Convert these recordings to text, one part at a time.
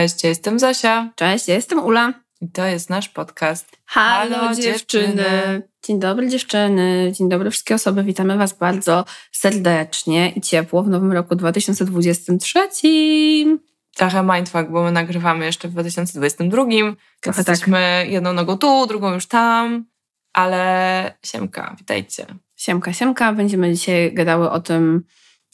Cześć, ja jestem Zosia. Cześć, ja jestem Ula. I to jest nasz podcast. Halo, Halo dziewczyny. dziewczyny. Dzień dobry dziewczyny, dzień dobry wszystkie osoby. Witamy Was bardzo serdecznie i ciepło w nowym roku 2023. Trochę mindfuck, bo my nagrywamy jeszcze w 2022. Trochę tak. Jesteśmy jedną nogą tu, drugą już tam. Ale Siemka, witajcie. Siemka, Siemka. Będziemy dzisiaj gadały o tym,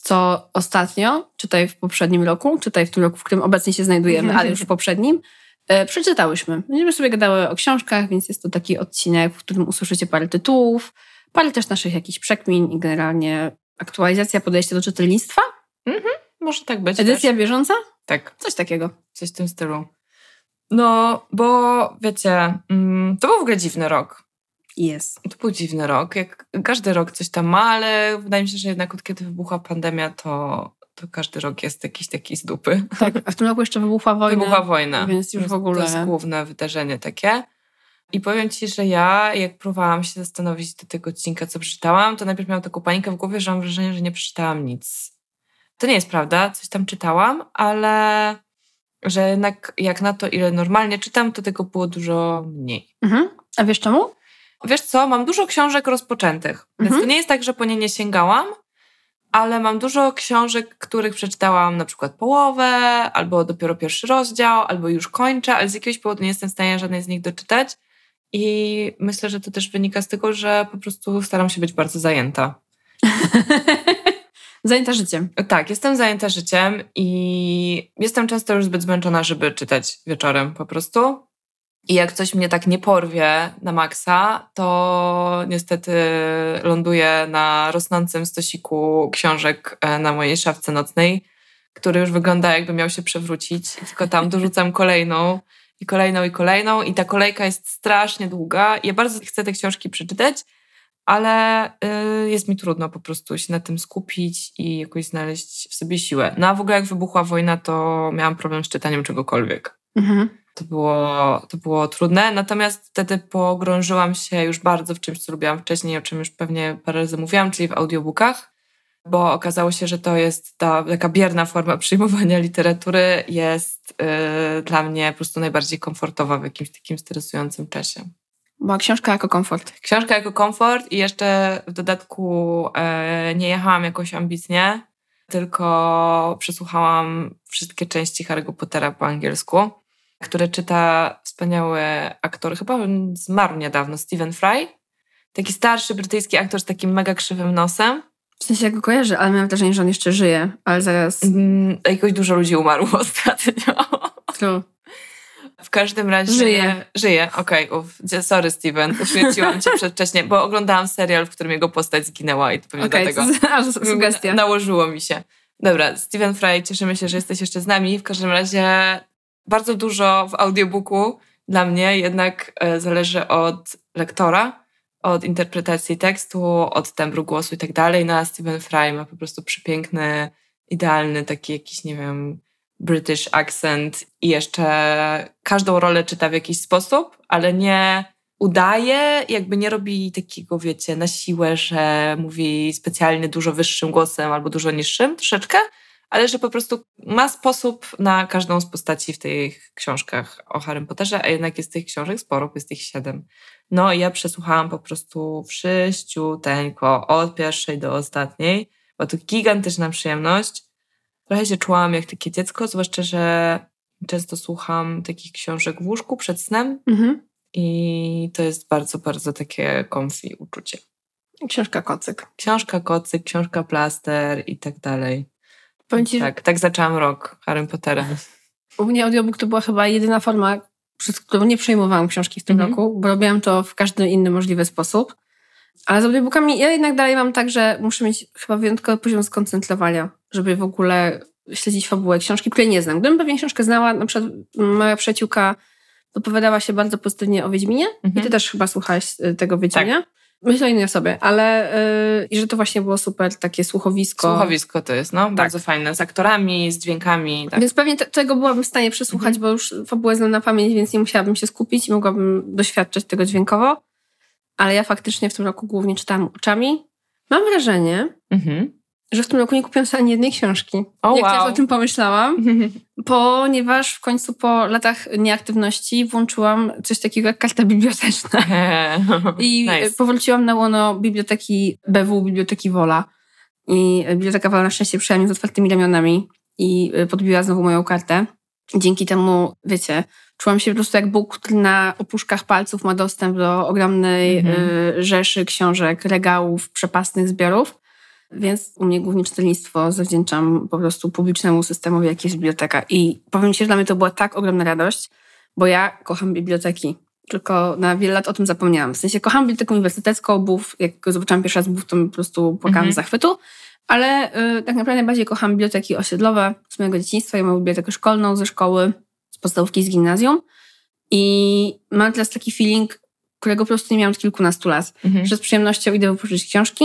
co ostatnio, czytaj w poprzednim roku, czytaj w tym roku, w którym obecnie się znajdujemy, ale już w poprzednim, e, przeczytałyśmy. Będziemy sobie gadały o książkach, więc jest to taki odcinek, w którym usłyszycie parę tytułów, parę też naszych jakichś przekmin i generalnie aktualizacja podejścia do czytelnictwa. Mhm, może tak być. Edycja też. bieżąca? Tak. Coś takiego. Coś w tym stylu. No, bo wiecie, mm, to był w ogóle dziwny rok. Jest. To był dziwny rok. Jak każdy rok coś tam ma, ale wydaje mi się, że jednak od kiedy wybuchła pandemia, to, to każdy rok jest jakiś taki z dupy. Tak, a w tym roku jeszcze wybuchła wojna. Wybuchła wojna. Więc już w ogóle. To jest główne wydarzenie takie. I powiem Ci, że ja, jak próbowałam się zastanowić do tego odcinka, co przeczytałam, to najpierw miałam taką panikę w głowie, że mam wrażenie, że nie przeczytałam nic. To nie jest prawda, coś tam czytałam, ale że jednak jak na to, ile normalnie czytam, to tego było dużo mniej. Mhm. A wiesz czemu? Wiesz co, mam dużo książek rozpoczętych, mhm. więc to nie jest tak, że po nie nie sięgałam, ale mam dużo książek, których przeczytałam na przykład połowę, albo dopiero pierwszy rozdział, albo już kończę, ale z jakiegoś powodu nie jestem w stanie żadnej z nich doczytać. I myślę, że to też wynika z tego, że po prostu staram się być bardzo zajęta. zajęta życiem. Tak, jestem zajęta życiem i jestem często już zbyt zmęczona, żeby czytać wieczorem po prostu. I jak coś mnie tak nie porwie na maksa, to niestety ląduję na rosnącym stosiku książek e, na mojej szafce nocnej, który już wygląda jakby miał się przewrócić. Tylko tam dorzucam kolejną i kolejną i kolejną i ta kolejka jest strasznie długa. Ja bardzo chcę te książki przeczytać, ale y, jest mi trudno po prostu się na tym skupić i jakoś znaleźć w sobie siłę. No a w ogóle jak wybuchła wojna, to miałam problem z czytaniem czegokolwiek. Mhm to było, to było trudne. Natomiast wtedy pogrążyłam się już bardzo w czymś, co robiłam wcześniej, o czym już pewnie parę razy mówiłam, czyli w audiobookach, bo okazało się, że to jest ta taka bierna forma przyjmowania literatury, jest yy, dla mnie po prostu najbardziej komfortowa w jakimś takim stresującym czasie. Była książka jako komfort. Książka jako komfort i jeszcze w dodatku yy, nie jechałam jakoś ambitnie, tylko przesłuchałam wszystkie części Harry'ego Pottera po angielsku które czyta wspaniały aktor, chyba zmarł niedawno, Stephen Fry. Taki starszy brytyjski aktor z takim mega krzywym nosem. W sensie ja go kojarzę, ale miałam wrażenie, że on jeszcze żyje, ale zaraz... Mm, jakoś dużo ludzi umarło ostatnio. True. W każdym razie... Żyje. Żyje, okej. Okay, sorry Steven, uśmierciłam cię przedwcześnie, bo oglądałam serial, w którym jego postać zginęła i to pewnie okay, dlatego... Sugestia. Nałożyło mi się. Dobra, Steven Fry, cieszymy się, że jesteś jeszcze z nami. W każdym razie bardzo dużo w audiobooku dla mnie jednak e, zależy od lektora, od interpretacji tekstu, od tembru głosu i tak dalej. No a Stephen Fry ma po prostu przepiękny, idealny taki jakiś, nie wiem, British accent i jeszcze każdą rolę czyta w jakiś sposób, ale nie udaje, jakby nie robi takiego, wiecie, na siłę, że mówi specjalnie dużo wyższym głosem albo dużo niższym, troszeczkę, ale że po prostu ma sposób na każdą z postaci w tych książkach o Harrym Potterze, a jednak jest tych książek sporo, bo jest tych siedem. No i ja przesłuchałam po prostu wszyściuteńko, od pierwszej do ostatniej. Była to gigantyczna przyjemność. Trochę się czułam jak takie dziecko, zwłaszcza, że często słucham takich książek w łóżku przed snem mhm. i to jest bardzo, bardzo takie comfy uczucie. Książka kocyk. Książka kocyk, książka plaster i tak dalej. Ci, tak, tak zaczęłam rok Harry Pottera. U mnie audiobook to była chyba jedyna forma, przez którą nie przejmowałam książki w tym mhm. roku, bo robiłam to w każdy inny możliwy sposób. Ale z audiobookami ja jednak dalej mam tak, że muszę mieć chyba wyjątkowy poziom skoncentrowania, żeby w ogóle śledzić fabułę książki, której nie znam. Gdybym pewnie książkę znała, na przykład moja przyjaciółka opowiadała się bardzo pozytywnie o Wiedźminie mhm. i ty mhm. też chyba słuchałaś y, tego Wiedźmia. Tak. Myślę o innej osobie, ale yy, i że to właśnie było super takie słuchowisko. Słuchowisko to jest, no, tak. bardzo fajne, z aktorami, z dźwiękami. Tak. Więc pewnie te, tego byłabym w stanie przesłuchać, mhm. bo już fabułę znam na pamięć, więc nie musiałabym się skupić i mogłabym doświadczać tego dźwiękowo. Ale ja faktycznie w tym roku głównie czytałam oczami. Mam wrażenie, mhm. Że w tym roku nie kupiłam ani jednej książki. O, Jak wow. teraz o tym pomyślałam, ponieważ w końcu po latach nieaktywności włączyłam coś takiego jak karta biblioteczna. I Nice. powróciłam na łono biblioteki BW, biblioteki Wola. I biblioteka Wola na szczęście przyjęła mnie z otwartymi ramionami i y, podbiła znowu moją kartę. Dzięki temu, wiecie, czułam się po prostu jak Bóg, który na opuszkach palców ma dostęp do ogromnej Mhm. y, rzeszy książek, regałów, przepastnych zbiorów. Więc u mnie głównie czytelnictwo zawdzięczam po prostu publicznemu systemowi, jaki jest biblioteka. I powiem Ci, że dla mnie to była tak ogromna radość, bo ja kocham biblioteki. Tylko na wiele lat o tym zapomniałam. W sensie kocham bibliotekę uniwersytecką, BUF, jak go zobaczyłam pierwszy raz BUF, to po prostu płakałam Mhm. z zachwytu. Ale y, tak naprawdę najbardziej kocham biblioteki osiedlowe z mojego dzieciństwa. Ja mam bibliotekę szkolną ze szkoły, z podstawówki, z gimnazjum. I mam teraz taki feeling, którego po prostu nie miałam od kilkunastu lat Mhm. że z przyjemnością idę wypożyczyć książki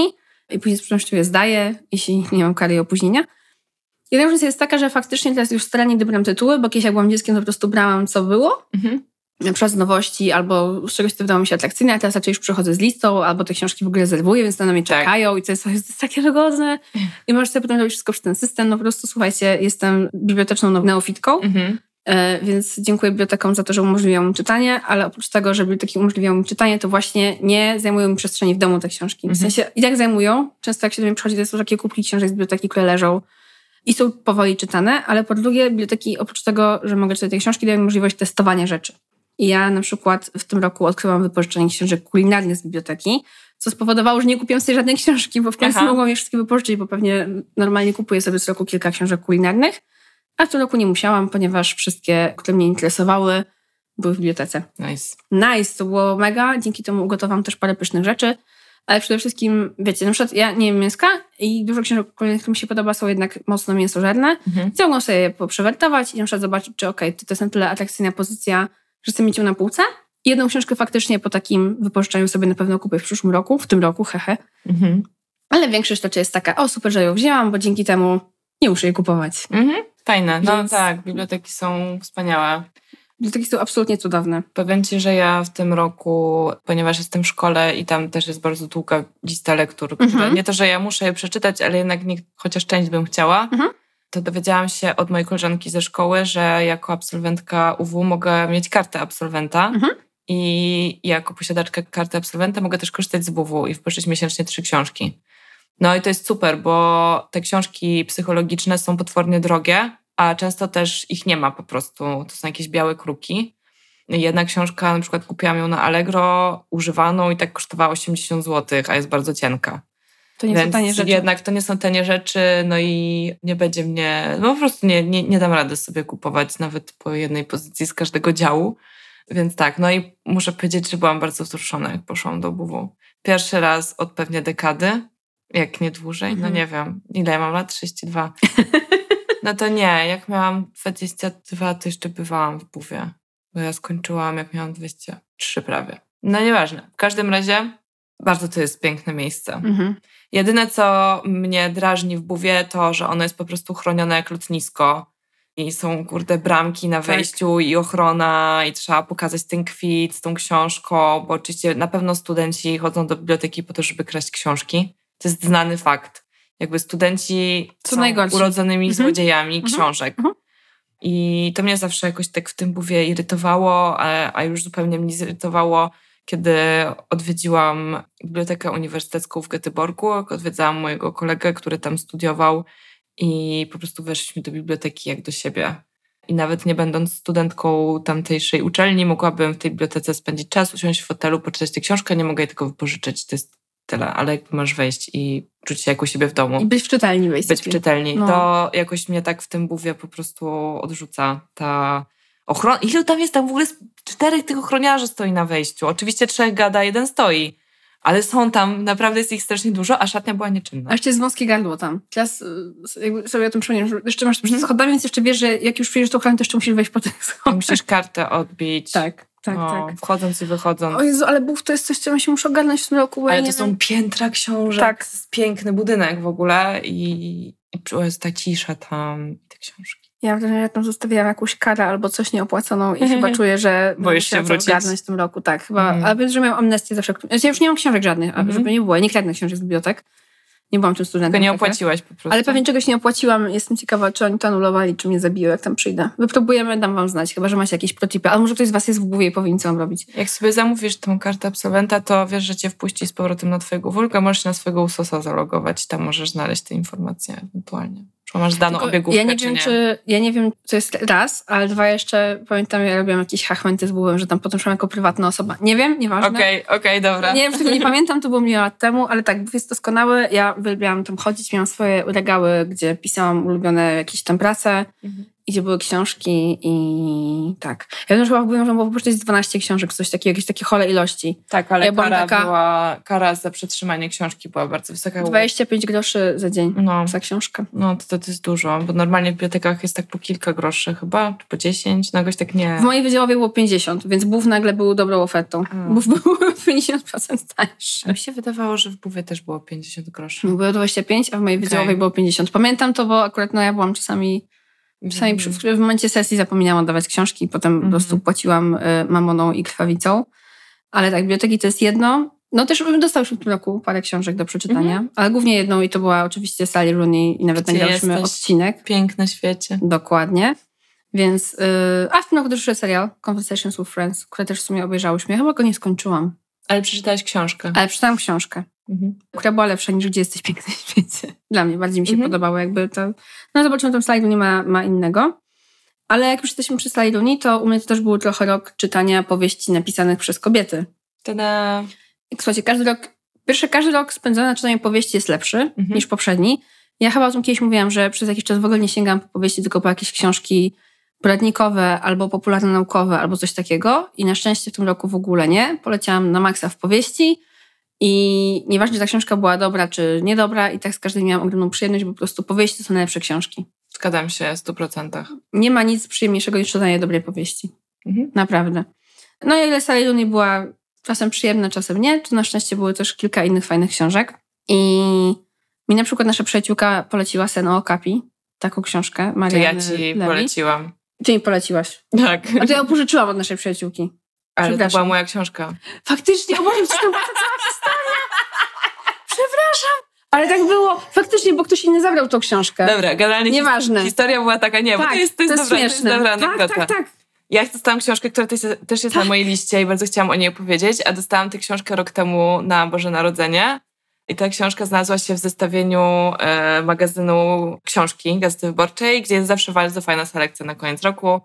i później z przyjemnością je zdaję, jeśli nie mam kary i opóźnienia. Jedna różnica jest taka, że faktycznie teraz już starannie dobieram tytuły, bo kiedyś jak byłam dzieckiem, to po prostu brałam co było, Mhm. na przykład z nowości albo z czegoś, co wydało mi się atrakcyjne, a teraz raczej już przychodzę z listą, albo te książki w ogóle rezerwuję, więc one na mnie Tak. czekają i to jest, to jest takie wygodne. I możesz sobie potem robić wszystko przez ten system. No po prostu, słuchajcie, jestem biblioteczną neofitką, Mhm. E, Więc dziękuję bibliotekom za to, że umożliwiają mi czytanie, ale oprócz tego, że biblioteki umożliwiają mi czytanie, to właśnie nie zajmują mi przestrzeni w domu te książki. W Mhm. sensie i tak zajmują. Często jak się do mnie przychodzi, to są takie kubki książek z biblioteki, które leżą i są powoli czytane, ale po drugie biblioteki oprócz tego, że mogę czytać te książki, dają mi możliwość testowania rzeczy. I ja na przykład w tym roku odkryłam wypożyczenie książek kulinarnych z biblioteki, co spowodowało, że nie kupiłam sobie żadnej książki, bo w końcu Aha. mogłam je wszystkie wypożyczyć, bo pewnie normalnie kupuję sobie co roku kilka książek kulinarnych. A w tym roku nie musiałam, ponieważ wszystkie, które mnie interesowały, były w bibliotece. Nice. Nice, to było mega. Dzięki temu ugotowałam też parę pysznych rzeczy. Ale przede wszystkim, wiecie, na przykład ja nie jem mięska i dużo książek, które mi się podoba, są jednak mocno mięsożerne. Mhm. Mogłam sobie je poprzewertować i na przykład zobaczyć, czy okej, to, to jest na tyle atrakcyjna pozycja, że chcę mieć ją na półce. Jedną książkę faktycznie po takim wypożyczeniu sobie na pewno kupię w przyszłym roku, w tym roku, hehe. Mhm. Ale większość rzeczy jest taka, o super, że ją wzięłam, bo dzięki temu nie muszę jej kupować. Mhm. Fajne. No Więc- tak, biblioteki są wspaniałe. Biblioteki są absolutnie cudowne. Powiem Ci, że ja w tym roku, ponieważ jestem w szkole i tam też jest bardzo długa lista lektur, które Mhm. nie to, że ja muszę je przeczytać, ale jednak nie, chociaż część bym chciała, Mhm. to dowiedziałam się od mojej koleżanki ze szkoły, że jako absolwentka UW mogę mieć kartę absolwenta Mhm. i jako posiadaczka karty absolwenta mogę też korzystać z WW i wpożyczyć miesięcznie trzy książki. No i to jest super, bo te książki psychologiczne są potwornie drogie, a często też ich nie ma po prostu. To są jakieś białe kruki. Jedna książka, na przykład kupiłam ją na Allegro używaną i tak kosztowała 80 zł, a jest bardzo cienka. To nie Więc są tanie rzeczy. jednak to nie są tanie rzeczy, no i nie będzie mnie, no po prostu nie, nie, nie dam rady sobie kupować nawet po jednej pozycji z każdego działu. Więc tak, no i muszę powiedzieć, że byłam bardzo wzruszona, jak poszłam do WW. Pierwszy raz od pewnie dekady, jak nie dłużej, no Mhm. nie wiem, ile ja mam lat? 32. No to nie, jak miałam 22, to jeszcze bywałam w Buwie, bo ja skończyłam, jak miałam 23 prawie. No nieważne. W każdym razie bardzo to jest piękne miejsce. Mhm. Jedyne, co mnie drażni w Buwie, to, że ono jest po prostu chronione jak lotnisko. I są, kurde, bramki na wejściu i ochrona i trzeba pokazać ten kwit z tą książką, bo oczywiście na pewno studenci chodzą do biblioteki po to, żeby kraść książki. To jest znany fakt. Jakby studenci Co są najgorsi. urodzonymi Mhm. złodziejami Mhm. książek. Mhm. I to mnie zawsze jakoś tak w tym Buwie irytowało, a, a już zupełnie mnie zirytowało, kiedy odwiedziłam Bibliotekę Uniwersytecką w Göteborgu, odwiedzałam mojego kolegę, który tam studiował i po prostu weszliśmy do biblioteki jak do siebie. I nawet nie będąc studentką tamtejszej uczelni, mogłabym w tej bibliotece spędzić czas, usiąść w fotelu, poczytać tę książkę, nie mogę jej tylko wypożyczyć, to jest tyle. Ale jakby masz wejść i czuć się jak u siebie w domu I być w czytelni wejść. być w czytelni. No. To jakoś mnie tak w tym buwie po prostu odrzuca ta ochrona. Ilu tam jest? Tam w ogóle czterech tych ochroniarzy stoi na wejściu. Oczywiście trzech gada, jeden stoi. Ale są tam, naprawdę jest ich strasznie dużo, a szatnia była nieczynna. A jeszcze jest wąskie gardło tam. Teraz y, jakby sobie o tym przypomniałam, że jeszcze masz przed Mhm. schodami, więc jeszcze wiesz, że jak już przyjdziesz do ochrony, to jeszcze musisz wejść po tych schodach. Musisz kartę odbić. Tak, tak, no, tak. Wchodząc i wychodząc. O Jezu, ale Bóg to jest coś, co się muszę ogarnąć w tym roku, Ale to są wiem. piętra książek. Tak. Piękny budynek w ogóle i, i czuła jest ta cisza tam i te książki. Ja wiem, że tam zostawiłam jakąś karę albo coś nieopłaconą i chyba czuję, że Boisz się wrócić? ogarnąć w tym roku. Tak, chyba. Mhm. Ale wiem, że miałam amnestię zawsze. Znaczy, Ja już nie mam książek żadnych, a Mhm. żeby nie było. Ja nie kradnę książek z bibliotek. Nie byłam tym studentem. Tylko nie tak, opłaciłaś po prostu. Ale pewnie czegoś nie opłaciłam. Jestem ciekawa, czy oni to anulowali, czy mnie zabiją, jak tam przyjdę. Wypróbujemy, dam wam znać, chyba że macie jakieś protipy. Ale może ktoś z was jest w głowie i powinien co mam robić. Jak sobie zamówisz tą kartę absolwenta, to wiesz, że cię wpuści z powrotem na twojego wulka, możesz się na swojego usosa zalogować tam możesz znaleźć te informacje ewentualnie. Czy masz daną Tylko obiegówkę, ja nie czy wiem, nie. czy ja nie wiem, to jest raz, ale dwa jeszcze pamiętam, ja robiłam jakieś hachmenty z bułem, że tam potem szłam jako prywatna osoba. Nie wiem, nieważne. Okej, okej, dobra. Nie wiem, czy tego nie pamiętam, to było milion lat temu, ale tak, jest doskonały. Ja uwielbiałam tam chodzić, miałam swoje regały, gdzie pisałam ulubione jakieś tam prace, Mhm. Gdzie były książki i tak. Ja wiem, że chyba w Bójmorzu było po prostu jest 12 książek, coś takiego, jakieś takie chole ilości. Tak, ale Ja kara, taka- była, kara za przetrzymanie książki była bardzo wysoka. 25 groszy za dzień No, za książkę. no to, to jest dużo, bo normalnie w bibliotekach jest tak po kilka groszy chyba, czy po 10, no tak nie. W mojej wydziałowej było 50, więc Bów nagle był dobrą ofertą. A. Bów był 50% tańszy. Mi się wydawało, że w Buwie też było 50 groszy. Było 25, a w mojej Okej. wydziałowej było 50. Pamiętam to, bo akurat no, ja byłam czasami Czasami przy, w, momencie sesji zapomniałam oddawać książki i potem Mhm. po prostu płaciłam y, mamoną i krwawicą. Ale tak, biblioteki to jest jedno. No też dostałyśmy w tym roku parę książek do przeczytania, Mhm. ale głównie jedną i to była oczywiście Sally Rooney i nawet Gdzie nagrałyśmy jesteś? odcinek. Piękne świecie. Dokładnie. Więc, y, a w tym roku też wyszedł serial Conversations with Friends, który też w sumie obejrzałyśmy. Ja chyba go nie skończyłam, Ale przeczytałaś książkę. ale przeczytałam książkę Mhm. która była lepsza niż Gdzie jesteś piękny świecie. Dla mnie bardziej mi się Mhm. podobało jakby to. No zobaczymy, tam slajdu nie ma, ma innego. Ale jak już jesteśmy przy slajdu, to u mnie to też był trochę rok czytania powieści napisanych przez kobiety. Tada. Słuchajcie, każdy rok, pierwszy każdy rok spędzony na czytaniu powieści jest lepszy Mhm. niż poprzedni. Ja chyba o tym kiedyś mówiłam, że przez jakiś czas w ogóle nie sięgam po powieści, tylko po jakieś książki poradnikowe albo popularno-naukowe albo coś takiego. I na szczęście w tym roku w ogóle nie. Poleciałam na maksa w powieści i nieważne, czy ta książka była dobra czy niedobra i tak z każdej miałam ogromną przyjemność, bo po prostu powieści to są najlepsze książki. Zgadzam się w 100%. Nie ma nic przyjemniejszego niż czytanie dobrej powieści. Mhm. Naprawdę. No i ile Sally Rooney była czasem przyjemna, czasem nie, to na szczęście były też kilka innych fajnych książek. I mi na przykład nasza przyjaciółka poleciła Sen o Okapi, taką książkę To ja ci poleciłam. Ty mi poleciłaś. Tak. A to ja ją pożyczyłam od naszej przyjaciółki. Ale to była moja książka. Faktycznie, o Boże, to była ta cała historia. Przepraszam. Ale tak było. Faktycznie, bo ktoś inny zabrał tą książkę. Dobra, generalnie Nieważne. his- historia była taka, nie, bo tak, to jest, to jest, dobra, to jest śmieszne. dobra tak, tak, tak. Ja dostałam książkę, która też jest, jest na Tak. mojej liście i bardzo chciałam o niej opowiedzieć, a dostałam tę książkę rok temu na Boże Narodzenie. I ta książka znalazła się w zestawieniu e, magazynu książki Gazety Wyborczej, gdzie jest zawsze bardzo fajna selekcja na koniec roku.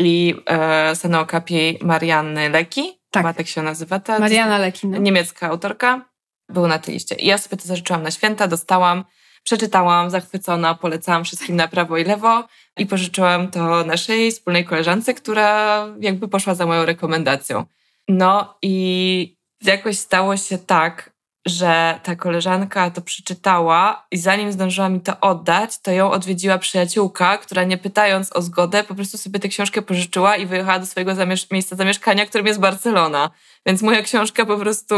I e, Seno Okapi Marianny Leki, Tak. chyba tak się nazywa ta Mariana Lekin. niemiecka autorka, był na tej liście. I ja sobie to zażyczyłam na święta, dostałam, przeczytałam, zachwycona, polecałam wszystkim na prawo i lewo i pożyczyłam to naszej wspólnej koleżance, która jakby poszła za moją rekomendacją. No i jakoś stało się tak, że ta koleżanka to przeczytała i zanim zdążyła mi to oddać, to ją odwiedziła przyjaciółka, która nie pytając o zgodę, po prostu sobie tę książkę pożyczyła i wyjechała do swojego zamiesz- miejsca zamieszkania, którym jest Barcelona. Więc moja książka po prostu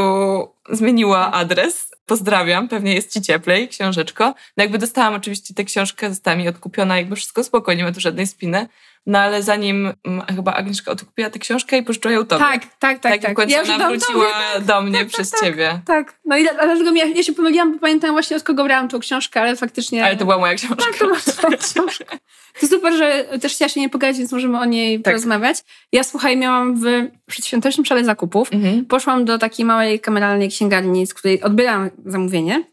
zmieniła adres. Pozdrawiam, pewnie jest ci cieplej, książeczko. No jakby dostałam oczywiście tę książkę, została mi odkupiona, jakby wszystko spoko, nie ma tu żadnej spiny. No ale zanim mm, chyba Agnieszka odkupiła tę książkę i pożyczyła ją tobie. Tak, tak, tak. tak, tak. w końcu Ja ona wróciła tobie, do mnie tak, przez tak, tak. ciebie. Tak, no i dlatego ja, ja się pomyliłam, bo pamiętam właśnie od kogo brałam tą książkę, ale faktycznie... Ale to była moja książka. Tak, to była twoja książka. To super, że też chciała się nie pogadać, więc możemy o niej Tak. porozmawiać. Ja, słuchaj, miałam w przedświątecznym szale zakupów. Mhm. Poszłam do takiej małej kameralnej księgarni, z której odbierałam zamówienie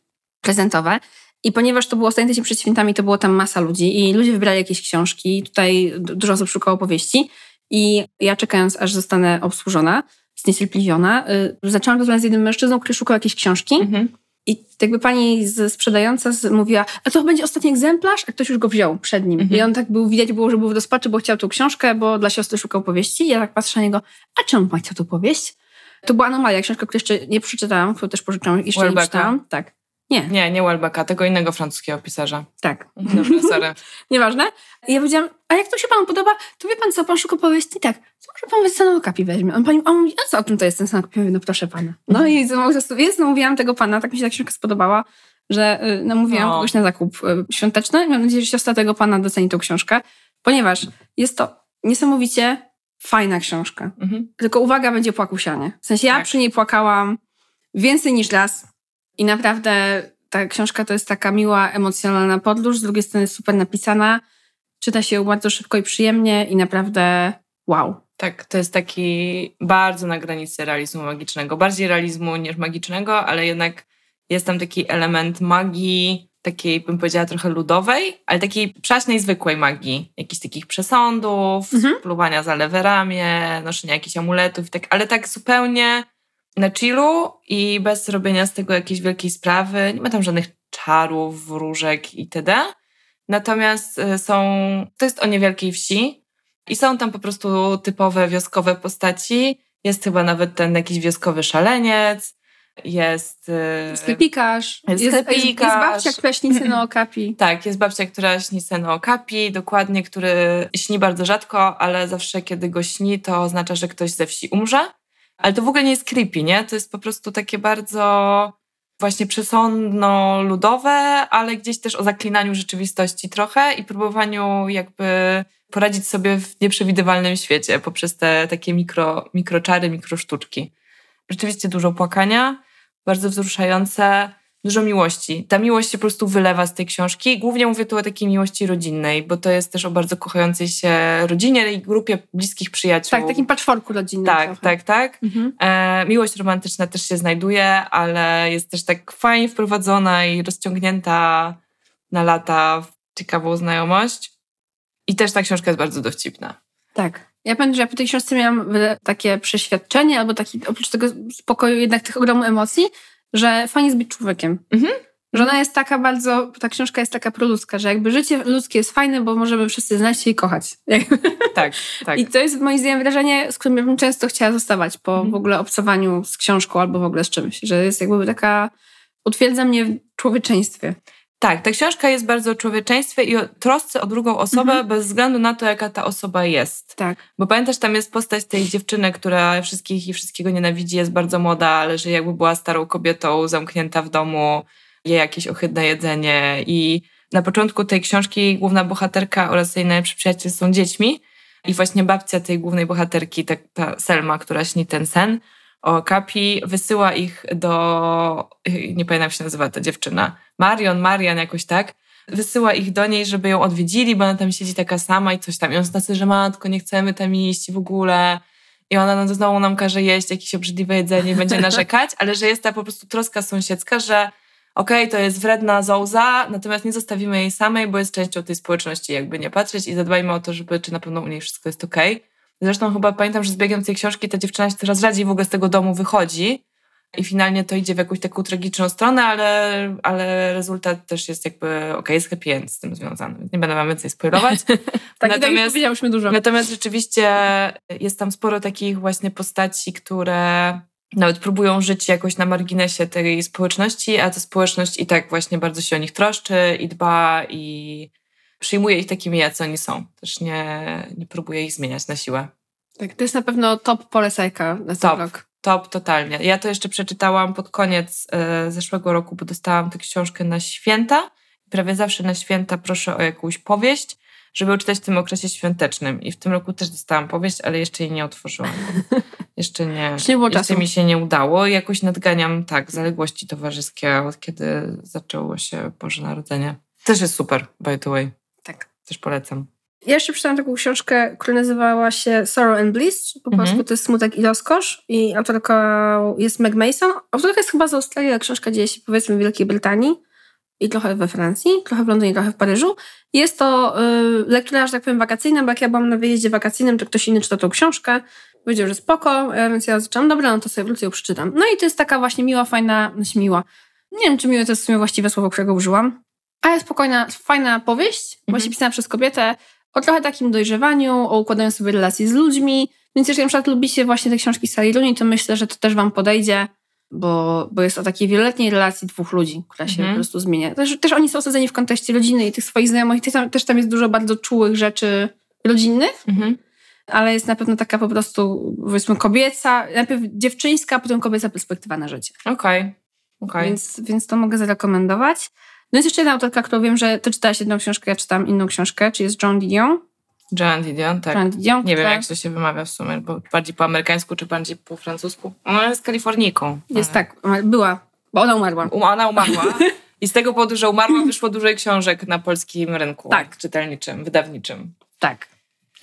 prezentowe. I ponieważ to było ostatni tydzień przed świętami, to było tam masa ludzi i ludzie wybrali jakieś książki. Tutaj dużo osób szukało powieści. I ja czekając, aż zostanę obsłużona, zniecierpliwiona, y, zaczęłam rozmawiać z jednym mężczyzną, który szukał jakiejś książki. Mhm. I jakby pani sprzedająca mówiła, a to będzie ostatni egzemplarz, a ktoś już go wziął przed nim. Mhm. I on tak był, widać było, że był w rozpaczy, bo chciał tą książkę, bo dla siostry szukał powieści. I ja tak patrzę na niego, a czemu pan chciał tą powieść? To była anomalia, książka, której jeszcze nie przeczytałam, którą też pożyczyłam, jeszcze Welbecka? nie czytałam. Tak. Nie, Nie, nie Welbecka, tego innego francuskiego pisarza. tak. Dobra, sorry. Nieważne. I ja powiedziałam, a jak to się panu podoba, to wie pan co, pan szuka powieści? Tak. To może pan Sanokapi weźmie. On, pani, a on mówi, a co o tym to jest ten Sanokapi? Mówię, no proszę pana. No i zamówiłam- więc namówiłam tego pana, tak mi się ta książka spodobała, że y, namówiłam No. kogoś na zakup y, świąteczny. Mam nadzieję, że siostra tego pana doceni tą książkę, ponieważ jest to niesamowicie fajna książka. Mhm. Tylko uwaga, będzie płakusianie. W sensie ja Tak. przy niej płakałam więcej niż raz i naprawdę ta książka to jest taka miła, emocjonalna podróż, z drugiej strony jest super napisana, czyta się ją bardzo szybko i przyjemnie i naprawdę wow. Tak, to jest taki bardzo na granicy realizmu magicznego. Bardziej realizmu niż magicznego, ale jednak jest tam taki element magii, takiej bym powiedziała trochę ludowej, ale takiej przaśnej, zwykłej magii. Jakichś takich przesądów, mhm. pluwania za lewe ramię, noszenia jakichś amuletów, tak, ale tak zupełnie na chillu i bez robienia z tego jakiejś wielkiej sprawy. Nie ma tam żadnych czarów, wróżek itd. Natomiast e, są, to jest o niewielkiej wsi i są tam po prostu typowe wioskowe postaci. Jest chyba nawet ten jakiś wioskowy szaleniec, jest... Sklepikarz. Jest, sklepikarz. Jest, jest babcia, która śni sen okapi. tak, jest babcia, która śni sen okapi, dokładnie, który śni bardzo rzadko, ale zawsze kiedy go śni, to oznacza, że ktoś ze wsi umrze. Ale to w ogóle nie jest creepy, nie? To jest po prostu takie bardzo właśnie przesądno-ludowe, ale gdzieś też o zaklinaniu rzeczywistości trochę i próbowaniu jakby poradzić sobie w nieprzewidywalnym świecie poprzez te takie mikro, mikroczary, mikrosztuczki. Rzeczywiście dużo płakania, bardzo wzruszające, dużo miłości. Ta miłość się po prostu wylewa z tej książki. Głównie mówię tu o takiej miłości rodzinnej, bo to jest też o bardzo kochającej się rodzinie i grupie bliskich przyjaciół. Tak, takim patchworku rodzinnym. Tak, trochę. tak, tak. Mhm. E, miłość romantyczna też się znajduje, ale jest też tak fajnie wprowadzona i rozciągnięta na lata w ciekawą znajomość. I też ta książka jest bardzo dowcipna. Tak. Ja pamiętam, że ja po tej książce miałam takie przeświadczenie, albo taki, oprócz tego spokoju, jednak tych ogromu emocji, że fajnie jest być człowiekiem. Mhm. Że ona jest taka bardzo, ta książka jest taka proludzka, że jakby życie ludzkie jest fajne, bo możemy wszyscy znać się i kochać. Tak, tak. I to jest moim zdaniem wrażenie, z którym bym często chciała zostawać po mhm. w ogóle obcowaniu z książką albo w ogóle z czymś. Że jest jakby taka, utwierdza mnie w człowieczeństwie. Tak, ta książka jest bardzo o człowieczeństwie i o trosce o drugą osobę mhm. bez względu na to, jaka ta osoba jest. Tak. Bo pamiętasz, tam jest postać tej dziewczyny, która wszystkich i wszystkiego nienawidzi, jest bardzo młoda, ale że jakby była starą kobietą, zamknięta w domu, je jakieś ohydne jedzenie i na początku tej książki główna bohaterka oraz jej najlepszy przyjaciel są dziećmi i właśnie babcia tej głównej bohaterki, ta, ta Selma, która śni ten sen, o Kapi, wysyła ich do, nie pamiętam jak się nazywa ta dziewczyna, Marion, Marian jakoś tak, wysyła ich do niej, żeby ją odwiedzili, bo ona tam siedzi taka sama i coś tam. I on znaczy, że matko, nie chcemy tam iść w ogóle. I ona no, znowu nam każe jeść jakieś obrzydliwe jedzenie i będzie narzekać, ale że jest ta po prostu troska sąsiedzka, że okej, okay, to jest wredna zołza, natomiast nie zostawimy jej samej, bo jest częścią tej społeczności, jakby nie patrzeć i zadbajmy o to, żeby czy na pewno u niej wszystko jest okej. Okay. Zresztą chyba pamiętam, że z biegiem tej książki ta dziewczyna się coraz rzadziej w ogóle z tego domu wychodzi i finalnie to idzie w jakąś taką tragiczną stronę, ale, ale rezultat też jest jakby, okej, okay, jest happy end z tym związany. Nie będę wam więcej spoilować. tak, natomiast, tak dużo. Natomiast rzeczywiście jest tam sporo takich właśnie postaci, które nawet próbują żyć jakoś na marginesie tej społeczności, a ta społeczność i tak właśnie bardzo się o nich troszczy i dba i przyjmuje ich takimi, jacy oni są. Też nie, nie próbuje ich zmieniać na siłę. Tak, to jest na pewno top polecajka na top, rok. Top, totalnie. Ja to jeszcze przeczytałam pod koniec y, zeszłego roku, bo dostałam tę książkę na święta. Prawie zawsze na święta proszę o jakąś powieść, żeby uczytać w tym okresie świątecznym. I w tym roku też dostałam powieść, ale jeszcze jej nie otworzyłam. jeszcze nie, nie jeszcze mi się nie udało. I jakoś nadganiam, tak, zaległości towarzyskie, od kiedy zaczęło się Boże Narodzenie. Też jest super, by the way. Też polecam. Ja jeszcze przeczytałam taką książkę, która nazywała się Sorrow and Bliss. Po mhm. polsku to jest Smutek i Rozkosz. I autorka jest Meg Mason. Autorka jest chyba z Australii, ale książka dzieje się powiedzmy w Wielkiej Brytanii. I trochę we Francji, trochę w Londynie, trochę w Paryżu. Jest to y, lektura, że tak powiem, wakacyjna, bo jak ja byłam na wyjeździe wakacyjnym, to ktoś inny czytał tą książkę. Powiedział, że spoko, więc ja zaczęłam, dobra, no to sobie wrócę ją przeczytam. No i to jest taka właśnie miła, fajna, znaczy miła. Nie wiem, czy miłe to jest w sumie właściwe słowo, którego użyłam. Ale spokojna, fajna powieść, mhm. właśnie pisana przez kobietę, o trochę takim dojrzewaniu, o układaniu sobie relacji z ludźmi. Więc jeżeli na przykład lubicie właśnie te książki Sally Rooney, to myślę, że to też wam podejdzie, bo, bo jest o takiej wieloletniej relacji dwóch ludzi, która się mhm. po prostu zmienia. Też, też oni są osadzeni w kontekście rodziny i tych swoich znajomych. Też tam, też tam jest dużo bardzo czułych rzeczy rodzinnych, mhm. ale jest na pewno taka po prostu, powiedzmy, kobieca, najpierw dziewczyńska, a potem kobieca perspektywa na życie. Okej. Okay. Okay. Więc, więc to mogę zarekomendować. No jest jeszcze jedna autorka, którą wiem, że ty czytałaś jedną książkę, ja czytam inną książkę, czy jest John Didion. John Didion, tak. John Didion, nie wiem, jak to się wymawia w sumie, bo bardziej po amerykańsku, czy bardziej po francusku. Ona jest Kalifornijką. Jest tak, była, bo ona umarła. Ona umarła. I z tego powodu, że umarła, wyszło dużo książek na polskim rynku Tak. czytelniczym, wydawniczym. Tak.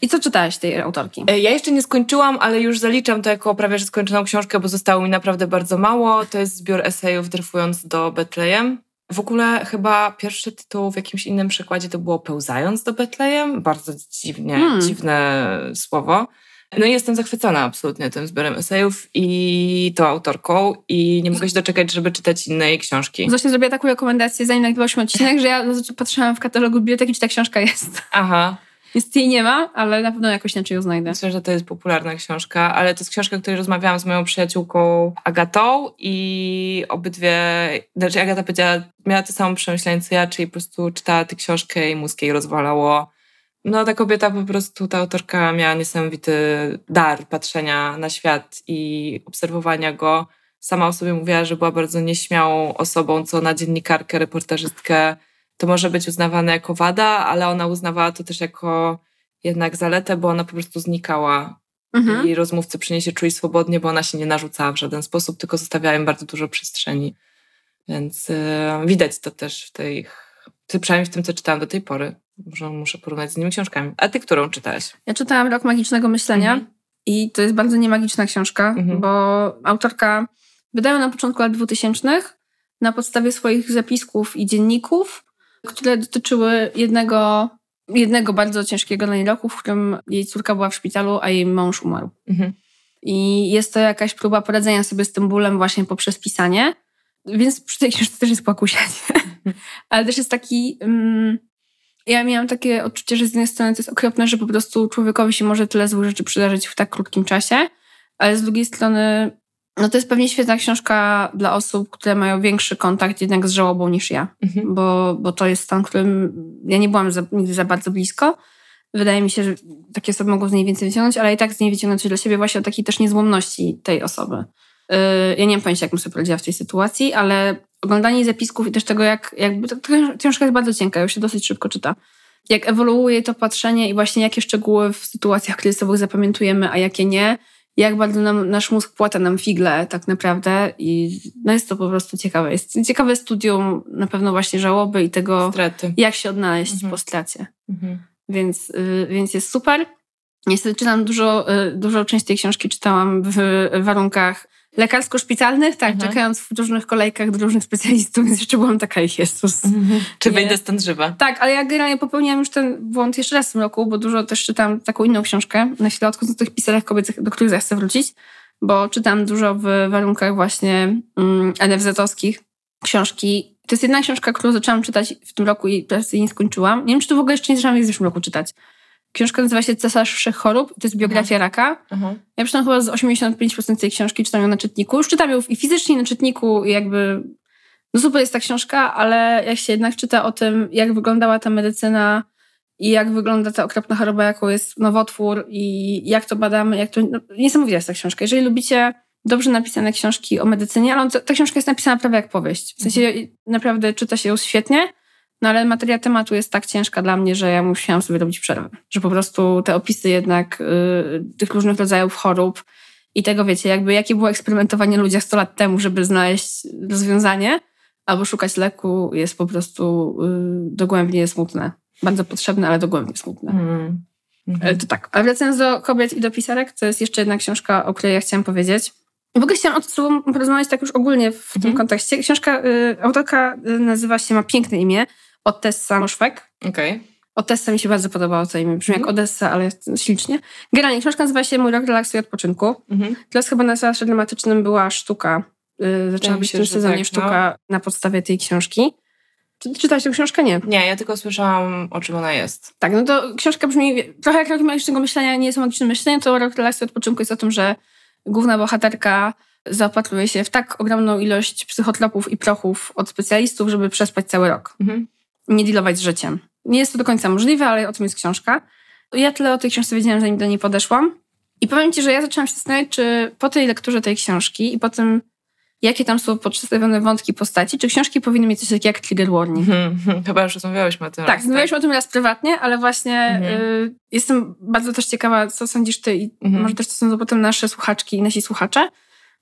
I co czytałaś tej autorki? E, Ja jeszcze nie skończyłam, ale już zaliczam to jako prawie że skończoną książkę, bo zostało mi naprawdę bardzo mało. To jest zbiór esejów Dryfując do Betlejem. W ogóle chyba pierwszy tytuł w jakimś innym przekładzie to było Pełzając do Betlejem. Bardzo dziwnie, Hmm. dziwne słowo. No i jestem zachwycona absolutnie tym zbiorem esejów i tą autorką i nie mogę się doczekać, żeby czytać inne jej książki. Właśnie zrobiła taką rekomendację, zanim nagrywałyśmy odcinek, że ja patrzyłam w katalogu biblioteki, czy ta książka jest. Aha, Jest jej nie ma, ale na pewno jakoś inaczej ją znajdę. myślę, że to jest popularna książka, ale to jest książka, o której rozmawiałam z moją przyjaciółką Agatą i obydwie, znaczy Agata powiedziała, miała to samo przemyślenie co ja, czyli po prostu czytała tę książkę i mózg jej rozwalało. No ta kobieta po prostu, ta autorka miała niesamowity dar patrzenia na świat i obserwowania go. Sama o sobie mówiła, że była bardzo nieśmiałą osobą, co na dziennikarkę, reportażystkę to może być uznawane jako wada, ale ona uznawała to też jako jednak zaletę, bo ona po prostu znikała Mhm. i rozmówcy przy niej się czuli swobodnie, bo ona się nie narzucała w żaden sposób, tylko zostawiała im bardzo dużo przestrzeni. Więc e, widać to też w tej, ty, przynajmniej w tym, co czytałam do tej pory. Może muszę porównać z innymi książkami. A ty, którą czytałaś? Ja czytałam Rok Magicznego Myślenia Mhm. i to jest bardzo niemagiczna książka, Mhm. bo autorka wydaje ją na początku lat 2000 na podstawie swoich zapisków i dzienników, które dotyczyły jednego, jednego bardzo ciężkiego roku, w którym jej córka była w szpitalu, a jej mąż umarł. Mhm. I jest to jakaś próba poradzenia sobie z tym bólem właśnie poprzez pisanie. Więc przy tej książce też jest płakusienie. Ale też jest taki... Mm, ja miałam takie odczucie, że z jednej strony to jest okropne, że po prostu człowiekowi się może tyle złych rzeczy przydarzyć w tak krótkim czasie, ale z drugiej strony no to jest pewnie świetna książka dla osób, które mają większy kontakt jednak z żałobą niż ja, Mhm. bo, bo to jest stan, którym ja nie byłam za, nigdy za bardzo blisko. Wydaje mi się, że takie osoby mogą z niej więcej wyciągnąć, ale i tak z niej wyciągnąć coś dla siebie właśnie o takiej też niezłomności tej osoby. Yy, ja nie mam pojęcia, jak bym sobie poradziła w tej sytuacji, ale oglądanie zapisków i też tego, jak jakby ta książka jest bardzo cienka, już się dosyć szybko czyta. Jak ewoluuje to patrzenie i właśnie jakie szczegóły w sytuacjach kryzysowych zapamiętujemy, a jakie nie, jak bardzo nam, nasz mózg płata nam figle tak naprawdę i no jest to po prostu ciekawe. Jest ciekawe studium na pewno właśnie żałoby i tego, Straty. jak się odnaleźć Mhm. po stracie. Mhm. Więc, y, więc jest super. Niestety czytam dużo, y, dużą część tej książki czytałam w warunkach lekarsko-szpitalnych, tak, Mhm. czekając w różnych kolejkach do różnych specjalistów, więc jeszcze byłam taka, Jezus. Czy Nie. wyjdę stąd żywa? Tak, ale ja generalnie popełniłam już ten błąd jeszcze raz w tym roku, bo dużo też czytam taką inną książkę, na odchodzę do tych pisarek kobiecych, do których chcę wrócić, bo czytam dużo w warunkach właśnie mm, NFZ-owskich książki. To jest jedna książka, którą zaczęłam czytać w tym roku i teraz jej nie skończyłam. Nie wiem, czy to w ogóle jeszcze nie zaczęłam jej w zeszłym roku czytać. Książka nazywa się Cesarz Wszech Chorób. To jest biografia raka. Mhm. Ja przeczytam chyba z 85% tej książki, czytam ją na czytniku. Już czytam ją i fizycznie, na czytniku i jakby... No super jest ta książka, ale jak się jednak czyta o tym, jak wyglądała ta medycyna i jak wygląda ta okropna choroba, jaką jest nowotwór i jak to badamy, jak to... No, niesamowita jest ta książka. Jeżeli lubicie dobrze napisane książki o medycynie, ale on, ta książka jest napisana prawie jak powieść. W sensie naprawdę czyta się ją świetnie, no ale materia tematu jest tak ciężka dla mnie, że ja musiałam sobie robić przerwę. Że po prostu te opisy jednak y, tych różnych rodzajów chorób i tego wiecie, jakby jakie było eksperymentowanie ludziach 100 lat temu, żeby znaleźć rozwiązanie albo szukać leku jest po prostu y, dogłębnie smutne. Bardzo potrzebne, ale dogłębnie smutne. E, Mhm. To tak. A wracając do kobiet i do pisarek, to jest jeszcze jedna książka, o której ja chciałam powiedzieć. W ogóle chciałam o tym z tobą porozmawiać tak już ogólnie w tym Mhm. kontekście. Książka, y, autorka y, nazywa się, ma piękne imię, Otessa Moszwek. Okej. Odessa mi się bardzo podobało to imię. Brzmi jak Mhm. Odessa, ale ślicznie. Generalnie książka nazywa się Mój rok relaksu i odpoczynku. Mhm. Teraz chyba na seansze dramatycznym była sztuka. Yy, zaczęła być w tym sezonie tak, sztuka na podstawie tej książki. Czy czytałaś tę książkę? Nie. Nie, ja tylko słyszałam, o czym ona jest. Tak, no to książka brzmi trochę jak Rok Magicznego Myślenia, nie jest magicznym myśleniu, to Rok relaksu i odpoczynku jest o tym, że główna bohaterka zaopatruje się w tak ogromną ilość psychotropów i prochów od specjalistów, żeby przespać cały rok. Mhm. nie dealować z życiem. Nie jest to do końca możliwe, ale o tym jest książka. Ja tyle o tej książce wiedziałam, zanim do niej podeszłam. I powiem Ci, że ja zaczęłam się zastanawiać, czy po tej lekturze tej książki i po tym, jakie tam są przedstawione wątki postaci, czy książki powinny mieć coś takiego jak trigger warning. Mhm. Chyba już rozmawiałyśmy o tym. Tak, raz, rozmawialiśmy o tym raz prywatnie, ale właśnie Mhm. y, jestem bardzo też ciekawa, co sądzisz Ty i Mhm. może też co sądzą potem nasze słuchaczki i nasi słuchacze.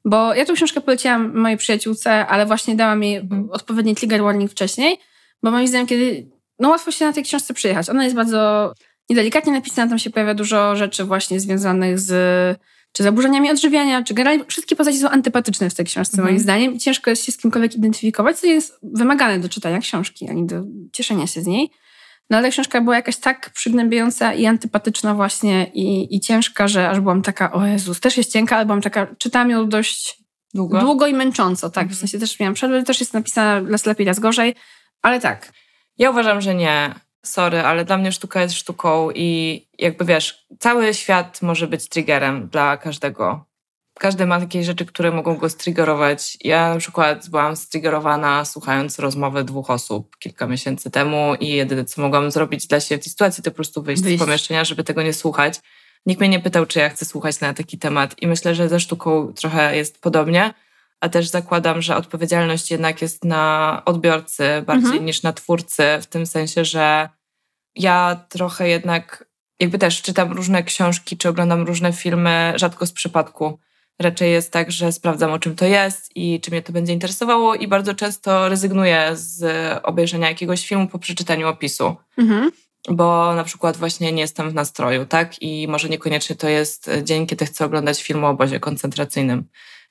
Bo ja tę książkę poleciłam mojej przyjaciółce, ale właśnie dałam jej Mhm. odpowiedni trigger warning wcześniej, bo moim zdaniem, kiedy no łatwo się na tej książce przyjechać. Ona jest bardzo niedelikatnie napisana, tam się pojawia dużo rzeczy właśnie związanych z czy zaburzeniami odżywiania, czy generalnie wszystkie postaci są antypatyczne w tej książce, Mhm. moim zdaniem. I ciężko jest się z kimkolwiek identyfikować, co jest wymagane do czytania książki, ani do cieszenia się z niej. No ale książka była jakaś tak przygnębiająca i antypatyczna właśnie i, i ciężka, że aż byłam taka, o Jezus, też jest cienka, ale byłam taka, czytam ją dość Długo? długo i męcząco, tak. Mhm. W sensie też miałam przerwę, też jest napisana raz lepiej, raz gorzej, ale tak. Ja uważam, że nie. Sorry, ale dla mnie sztuka jest sztuką i jakby wiesz, cały świat może być triggerem dla każdego. Każdy ma jakieś rzeczy, które mogą go striggerować. Ja na przykład byłam striggerowana słuchając rozmowy dwóch osób kilka miesięcy temu i jedyne, co mogłam zrobić dla siebie w tej sytuacji, to po prostu wyjść, Wyjść. z pomieszczenia, żeby tego nie słuchać. Nikt mnie nie pytał, czy ja chcę słuchać na taki temat i myślę, że ze sztuką trochę jest podobnie, a też zakładam, że odpowiedzialność jednak jest na odbiorcy bardziej Mhm. niż na twórcy, w tym sensie, że ja trochę jednak jakby też czytam różne książki czy oglądam różne filmy, rzadko z przypadku. Raczej jest tak, że sprawdzam o czym to jest i czy mnie to będzie interesowało i bardzo często rezygnuję z obejrzenia jakiegoś filmu po przeczytaniu opisu Mhm. bo na przykład właśnie nie jestem w nastroju, tak? I może niekoniecznie to jest dzień, kiedy chcę oglądać film o obozie koncentracyjnym.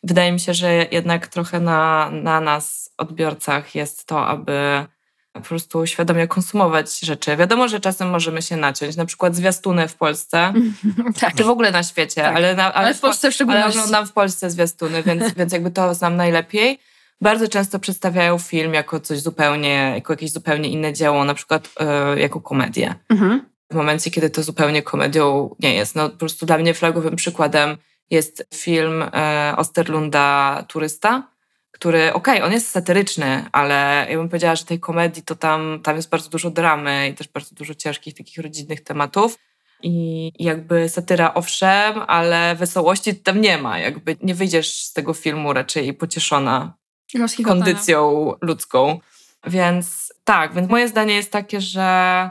Wydaje mi się, że jednak trochę na, na nas, odbiorcach, jest to, aby po prostu świadomie konsumować rzeczy. Wiadomo, że czasem możemy się naciąć, na przykład zwiastuny w Polsce, tak. czy w ogóle na świecie, Tak. ale, na, ale, Ale w Polsce w ale szczególności. oglądam w Polsce zwiastuny, więc, więc jakby to znam najlepiej. Bardzo często przedstawiają film jako coś zupełnie, jako jakieś zupełnie inne dzieło, na przykład e, jako komedię Mhm. w momencie, kiedy to zupełnie komedią nie jest. No po prostu dla mnie flagowym przykładem jest film e, Osterlunda Turysta, który, okej, on jest satyryczny, ale ja bym powiedziała, że tej komedii to tam, tam jest bardzo dużo dramy i też bardzo dużo ciężkich takich rodzinnych tematów. I jakby satyra owszem, ale wesołości tam nie ma. Jakby nie wyjdziesz z tego filmu raczej pocieszona Rozchwilona. kondycją ludzką. Więc tak, więc moje zdanie jest takie, że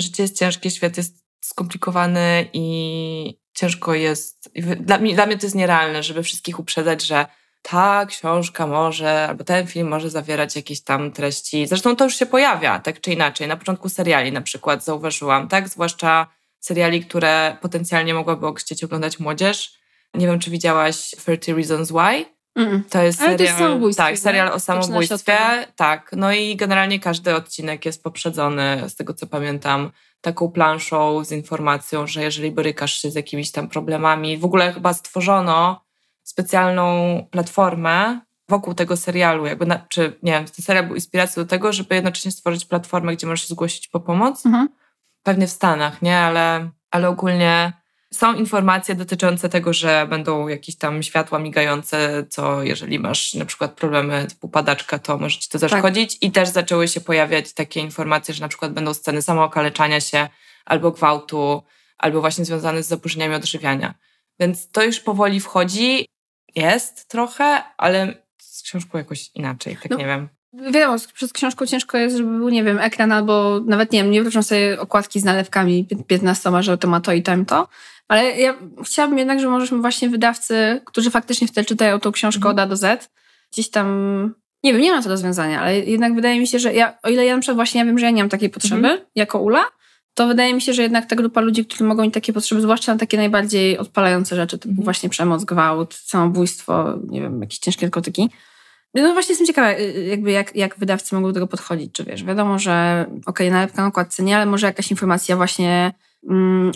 życie jest ciężkie, świat jest skomplikowany i ciężko jest. Dla mnie, dla mnie to jest nierealne, żeby wszystkich uprzedzać, że ta książka może, albo ten film może zawierać jakieś tam treści. Zresztą to już się pojawia, tak czy inaczej. Na początku seriali na przykład zauważyłam, tak? Zwłaszcza seriali, które potencjalnie mogłaby chcieć oglądać młodzież. Nie wiem, czy widziałaś 30 Reasons Why? Mm. To jest serial, to jest tak, serial o samobójstwie. Tak, no i generalnie każdy odcinek jest poprzedzony, z tego co pamiętam, taką planszą z informacją, że jeżeli borykasz się z jakimiś tam problemami, w ogóle chyba stworzono specjalną platformę wokół tego serialu, jakby, na, czy nie wiem, ten serial był inspiracją do tego, żeby jednocześnie stworzyć platformę, gdzie możesz się zgłosić po pomoc Mhm. pewnie w Stanach, nie? Ale, ale ogólnie są informacje dotyczące tego, że będą jakieś tam światła migające, co jeżeli masz na przykład problemy typu padaczka, to może ci to zaszkodzić. I też zaczęły się pojawiać takie informacje, że na przykład będą sceny samookaleczania się albo gwałtu, albo właśnie związane z zaburzeniami odżywiania. Więc to już powoli wchodzi. Jest trochę, ale z książką jakoś inaczej, tak No, nie wiem. Wiadomo, przez książką ciężko jest, żeby był, nie wiem, ekran albo nawet, nie wiem, nie wyobrażam sobie okładki z nalewkami 15, że to ma to i tamto. Ale ja chciałabym jednak, żeby możemy właśnie wydawcy, którzy faktycznie wtedy czytają tą książkę Mhm. od A do Z, gdzieś tam, nie wiem, nie ma to rozwiązania, ale jednak wydaje mi się, że ja, o ile ja na przykład właśnie ja wiem, że ja nie mam takiej potrzeby Mhm. jako Ula, to wydaje mi się, że jednak ta grupa ludzi, którzy mogą mieć takie potrzeby, zwłaszcza na takie najbardziej odpalające rzeczy, typu Mhm. właśnie przemoc, gwałt, samobójstwo, nie wiem, jakieś ciężkie narkotyki, no właśnie jestem ciekawa, y, jakby jak, jak wydawcy mogą do tego podchodzić. Czy wiesz, wiadomo, że okej, nalepka na okładce nie, ale może jakaś informacja właśnie,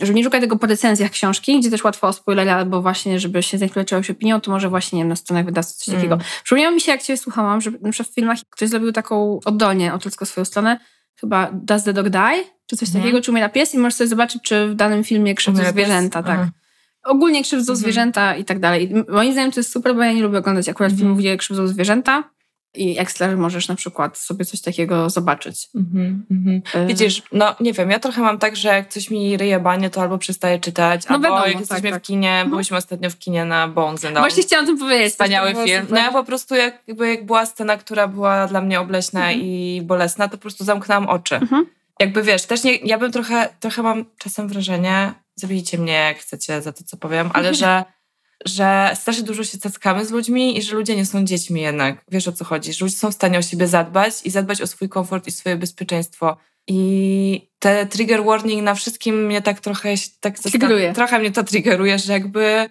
żeby nie szukać tego po recenzjach książki, gdzie też łatwo o spoilery, albo właśnie, żeby się zainfluować opinią, to może właśnie, nie wiem, na stronach wydawcy coś takiego. Mm. Przypomniało mi się, jak cię słuchałam, że na przykład w filmach ktoś zrobił taką oddolnie autorsko swoją stronę, chyba Does the Dog Die? Czy coś Mhm. takiego, czy umiera pies i możesz sobie zobaczyć, czy w danym filmie krzywdzą Umiera pies? zwierzęta, tak. Aha. Ogólnie krzywdzą Mhm. zwierzęta i tak dalej. I Moim zdaniem to jest super, bo ja nie lubię oglądać akurat Mhm. filmów, gdzie krzywdzą zwierzęta. I że możesz na przykład sobie coś takiego zobaczyć. Mhm. E, Widzisz, no nie wiem, ja trochę mam tak, że jak coś mi ryje banie, to albo przestaję czytać, No albo wiadomo, jak jesteśmy tak, tak. w kinie, Mhm. byliśmy ostatnio w kinie na and All. Właśnie chciałam o tym powiedzieć. Wspaniały To było film. super. No ja po prostu jak, jakby jak była scena, która była dla mnie obleśna Mhm. i bolesna, to po prostu zamknęłam oczy. Mhm. Jakby wiesz, też nie, ja bym trochę, trochę mam czasem wrażenie, zabijcie mnie jak chcecie za to, co powiem, ale że że strasznie dużo się cackamy z ludźmi i że ludzie nie są dziećmi jednak. Wiesz o co chodzi, że ludzie są w stanie o siebie zadbać i zadbać o swój komfort i swoje bezpieczeństwo. I te trigger warning na wszystkim mnie tak trochę... Tak Triggeruje. Trochę mnie to triggeruje, że jakby...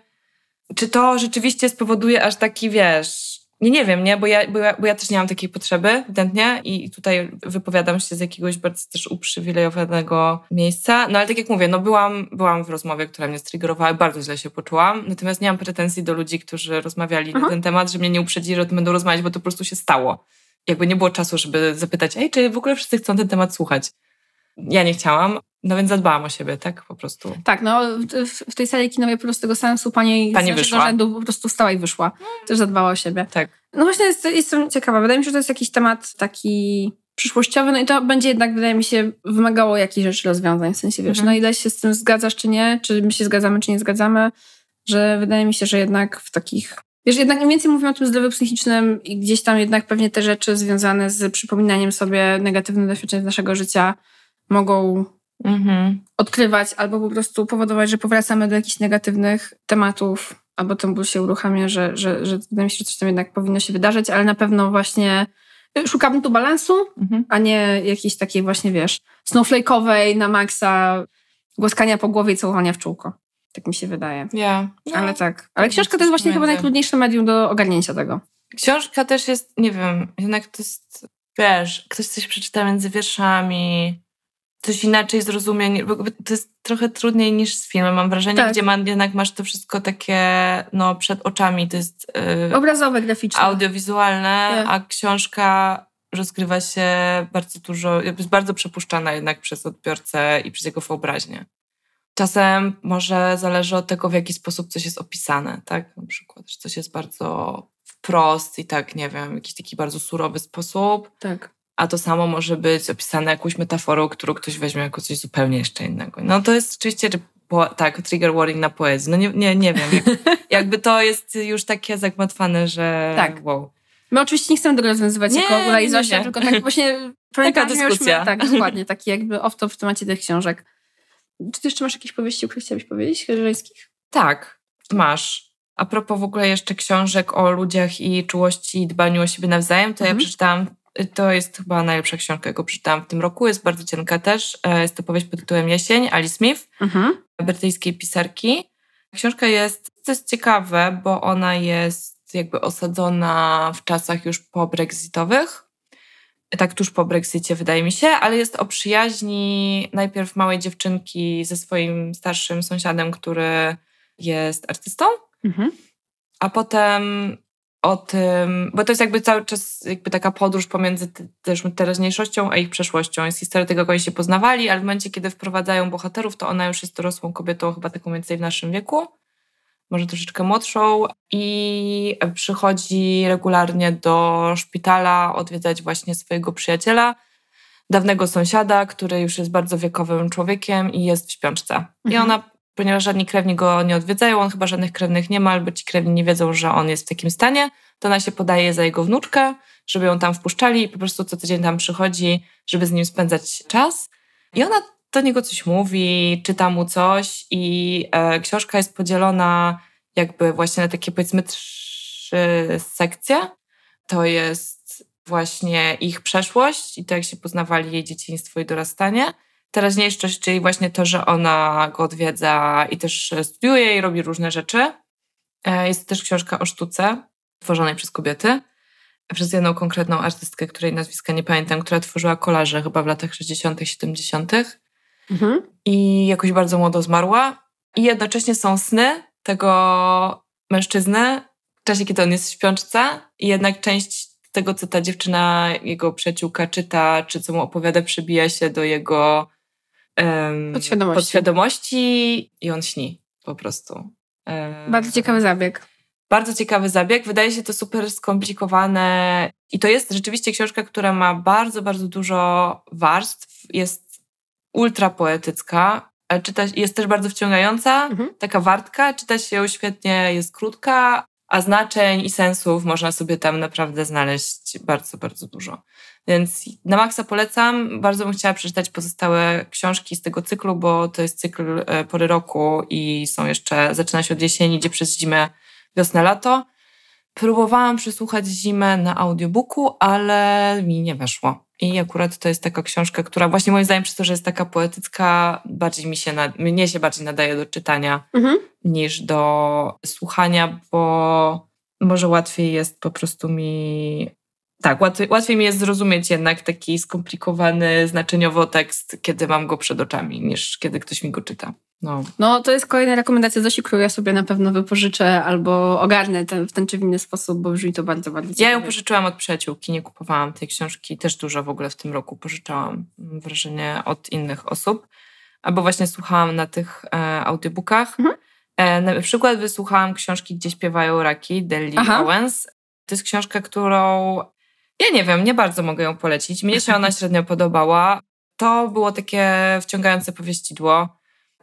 Czy to rzeczywiście spowoduje aż taki, wiesz... Nie, nie wiem, nie? Bo ja, bo, ja, bo ja też nie mam takiej potrzeby, ewidentnie, i tutaj wypowiadam się z jakiegoś bardzo też uprzywilejowanego miejsca. No ale tak jak mówię, no byłam, byłam w rozmowie, która mnie striggerowała, bardzo źle się poczułam. Natomiast nie mam pretensji do ludzi, którzy rozmawiali Aha. na ten temat, że mnie nie uprzedzili, że o tym będą rozmawiać, bo to po prostu się stało. Jakby nie było czasu, żeby zapytać, ej, czy w ogóle wszyscy chcą ten temat słuchać. Ja nie chciałam, no więc zadbałam o siebie, tak? Po prostu. Tak, no w, tej sali kinowej po prostu tego sensu pani, pani z wyszła. rzędu po prostu stała i wyszła. Też zadbała o siebie. Tak. No właśnie jest, jestem ciekawa. Wydaje mi się, że to jest jakiś temat taki przyszłościowy, no i to będzie jednak, wydaje mi się, wymagało jakichś rzeczy rozwiązań. W sensie, wiesz, mhm. no ile się z tym zgadzasz, czy nie, czy my się zgadzamy, czy nie zgadzamy, że wydaje mi się, że jednak w takich Wiesz, jednak im więcej mówimy o tym zdrowiu psychicznym i gdzieś tam jednak pewnie te rzeczy związane z przypominaniem sobie negatywnych doświadczeń z naszego życia mogą mhm. odkrywać albo po prostu powodować, że powracamy do jakichś negatywnych tematów, albo ten ból się uruchamia, że, że, że wydaje mi się, że coś tam jednak powinno się wydarzyć, ale na pewno właśnie y, szukamy tu balansu, mhm. a nie jakiejś takiej właśnie, wiesz, snowflake'owej na maksa głaskania po głowie i całowania w czółko. Tak mi się wydaje. Ja. No. Ale tak. Ale książka to jest właśnie chyba najtrudniejsze medium do ogarnięcia tego. Książka też jest, nie wiem, jednak to jest, wiesz, ktoś coś przeczyta między wierszami, coś inaczej zrozumie. To jest trochę trudniej niż z filmem, mam wrażenie, tak. gdzie man, jednak masz to wszystko takie no, przed oczami. To jest yy, obrazowe, graficzne. Audiowizualne, tak. a książka rozgrywa się bardzo dużo, jest bardzo przepuszczana jednak przez odbiorcę i przez jego wyobraźnię. Czasem może zależy od tego, w jaki sposób coś jest opisane, tak? Na przykład, że coś jest bardzo wprost i tak, nie wiem, w jakiś taki bardzo surowy sposób. Tak a to samo może być opisane jakąś metaforą, którą ktoś weźmie jako coś zupełnie jeszcze innego. No to jest oczywiście, tak, trigger warning na poezji. No nie, nie, nie wiem. jakby to jest już takie zagmatwane, że tak. wow. My oczywiście nie chcemy tego rozwiązywać nie, jako Ula i Zosia, tylko tak właśnie... Taka dyskusja. Tak, dokładnie. Taki jakby off-top w temacie tych książek. Czy ty jeszcze masz jakieś powieści, o których chciałabyś powiedzieć, żeńskich? Tak, masz. A propos w ogóle jeszcze książek o ludziach i czułości i dbaniu o siebie nawzajem, to mhm. ja przeczytałam to jest chyba najlepsza książka, jaką przeczytałam w tym roku. Jest bardzo cienka też. E, jest to powieść pod tytułem Jesień, Ali Smith, mhm. brytyjskiej pisarki. Książka jest, to jest ciekawe, bo ona jest jakby osadzona w czasach już po brexitowych. Tak tuż po Brexicie wydaje mi się, ale jest o przyjaźni najpierw małej dziewczynki ze swoim starszym sąsiadem, który jest artystą, mhm. a potem o tym, bo to jest jakby cały czas jakby taka podróż pomiędzy też teraźniejszością a ich przeszłością. Jest historia tego, jak oni się poznawali, ale w momencie, kiedy wprowadzają bohaterów, to ona już jest dorosłą kobietą, chyba taką więcej w naszym wieku, może troszeczkę młodszą i przychodzi regularnie do szpitala odwiedzać właśnie swojego przyjaciela, dawnego sąsiada, który już jest bardzo wiekowym człowiekiem i jest w śpiączce. Mhm. I ona ponieważ żadni krewni go nie odwiedzają, on chyba żadnych krewnych nie ma, albo ci krewni nie wiedzą, że on jest w takim stanie, to ona się podaje za jego wnuczkę, żeby ją tam wpuszczali i po prostu co tydzień tam przychodzi, żeby z nim spędzać czas. I ona do niego coś mówi, czyta mu coś i e, książka jest podzielona jakby właśnie na takie powiedzmy trzy sekcje. To jest właśnie ich przeszłość i to, jak się poznawali jej dzieciństwo i dorastanie teraźniejszość, czyli właśnie to, że ona go odwiedza i też studiuje i robi różne rzeczy. E, jest też książka o sztuce tworzonej przez kobiety, przez jedną konkretną artystkę, której nazwiska nie pamiętam, która tworzyła kolaże chyba w latach 60., 70. Mhm. I jakoś bardzo młodo zmarła. I jednocześnie są sny tego mężczyzny w czasie, kiedy on jest w śpiączce, i jednak część tego, co ta dziewczyna, jego przyjaciółka czyta, czy co mu opowiada, przebija się do jego um, podświadomości. podświadomości i on śni po prostu. Um, bardzo ciekawy zabieg. Bardzo ciekawy zabieg. Wydaje się to super skomplikowane i to jest rzeczywiście książka, która ma bardzo, bardzo dużo warstw. Jest ultra poetycka. Czyta, jest też bardzo wciągająca, mhm. taka wartka. Czyta się ją świetnie, jest krótka, a znaczeń i sensów można sobie tam naprawdę znaleźć bardzo, bardzo dużo. Więc na maksa polecam. Bardzo bym chciała przeczytać pozostałe książki z tego cyklu, bo to jest cykl e, pory roku i są jeszcze, zaczyna się od jesieni, idzie przez zimę, wiosnę, lato. Próbowałam przysłuchać zimę na audiobooku, ale mi nie weszło. I akurat to jest taka książka, która właśnie moim zdaniem przez to, że jest taka poetycka, bardziej mi się, nad, mnie się bardziej nadaje do czytania mhm. niż do słuchania, bo może łatwiej jest po prostu mi tak, łatwiej, łatwiej mi jest zrozumieć jednak taki skomplikowany znaczeniowo tekst, kiedy mam go przed oczami, niż kiedy ktoś mi go czyta. No. no, to jest kolejna rekomendacja Zosi, którą ja sobie na pewno wypożyczę albo ogarnę ten, w ten czy w inny sposób, bo brzmi to bardzo, bardzo ciekawe. Ja ją pożyczyłam od przyjaciółki, nie kupowałam tej książki. Też dużo w ogóle w tym roku pożyczałam, mam wrażenie, od innych osób. Albo właśnie słuchałam na tych e, audiobookach. Mhm. E, na przykład wysłuchałam książki Gdzie śpiewają raki, Deli Owens. To jest książka, którą ja nie wiem, nie bardzo mogę ją polecić. Mnie się ona średnio podobała. To było takie wciągające powieścidło.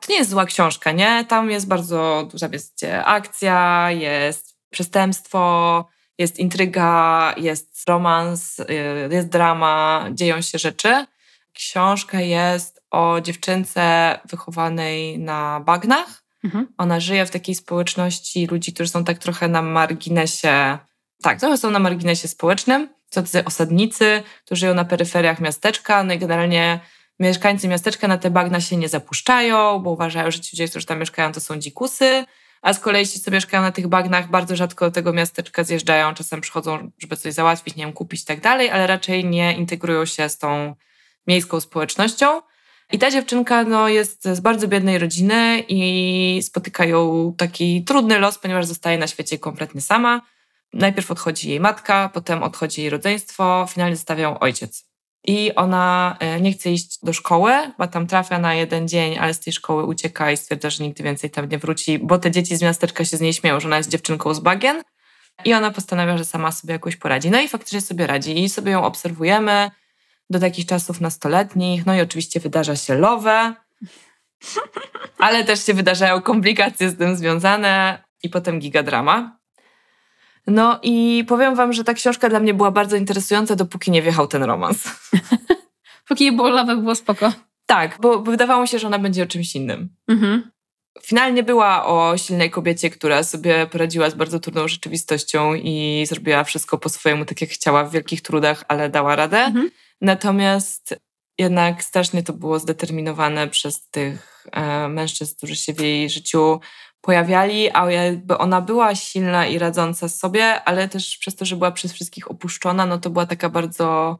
To nie jest zła książka, nie? Tam jest bardzo duża, wiecie, akcja, jest przestępstwo, jest intryga, jest romans, y, jest drama, dzieją się rzeczy. Książka jest o dziewczynce wychowanej na bagnach. Mhm. Ona żyje w takiej społeczności ludzi, którzy są tak trochę na marginesie, tak, trochę są na marginesie społecznym co to osadnicy, którzy żyją na peryferiach miasteczka, no i generalnie mieszkańcy miasteczka na te bagna się nie zapuszczają, bo uważają, że ci ludzie, którzy tam mieszkają, to są dzikusy, a z kolei ci, co mieszkają na tych bagnach, bardzo rzadko do tego miasteczka zjeżdżają, czasem przychodzą, żeby coś załatwić, nie wiem, kupić i tak dalej, ale raczej nie integrują się z tą miejską społecznością. I ta dziewczynka no, jest z bardzo biednej rodziny i spotyka ją taki trudny los, ponieważ zostaje na świecie kompletnie sama. Najpierw odchodzi jej matka, potem odchodzi jej rodzeństwo, finalnie zostawia ją ojciec. I ona e, nie chce iść do szkoły, bo tam trafia na jeden dzień, ale z tej szkoły ucieka i stwierdza, że nigdy więcej tam nie wróci, bo te dzieci z miasteczka się z niej śmieją, że ona jest dziewczynką z bagien. I ona postanawia, że sama sobie jakoś poradzi. No i faktycznie sobie radzi. I sobie ją obserwujemy do takich czasów nastoletnich. No i oczywiście wydarza się lowe, ale też się wydarzają komplikacje z tym związane i potem gigadrama. No i powiem wam, że ta książka dla mnie była bardzo interesująca, dopóki nie wjechał ten romans. Póki nie było lawy, było spoko. Tak, bo, bo wydawało się, że ona będzie o czymś innym. Mhm. Finalnie była o silnej kobiecie, która sobie poradziła z bardzo trudną rzeczywistością i zrobiła wszystko po swojemu, tak jak chciała, w wielkich trudach, ale dała radę. Mhm. Natomiast jednak strasznie to było zdeterminowane przez tych e, mężczyzn, którzy się w jej życiu pojawiali, a jakby ona była silna i radząca sobie, ale też przez to, że była przez wszystkich opuszczona, no to była taka bardzo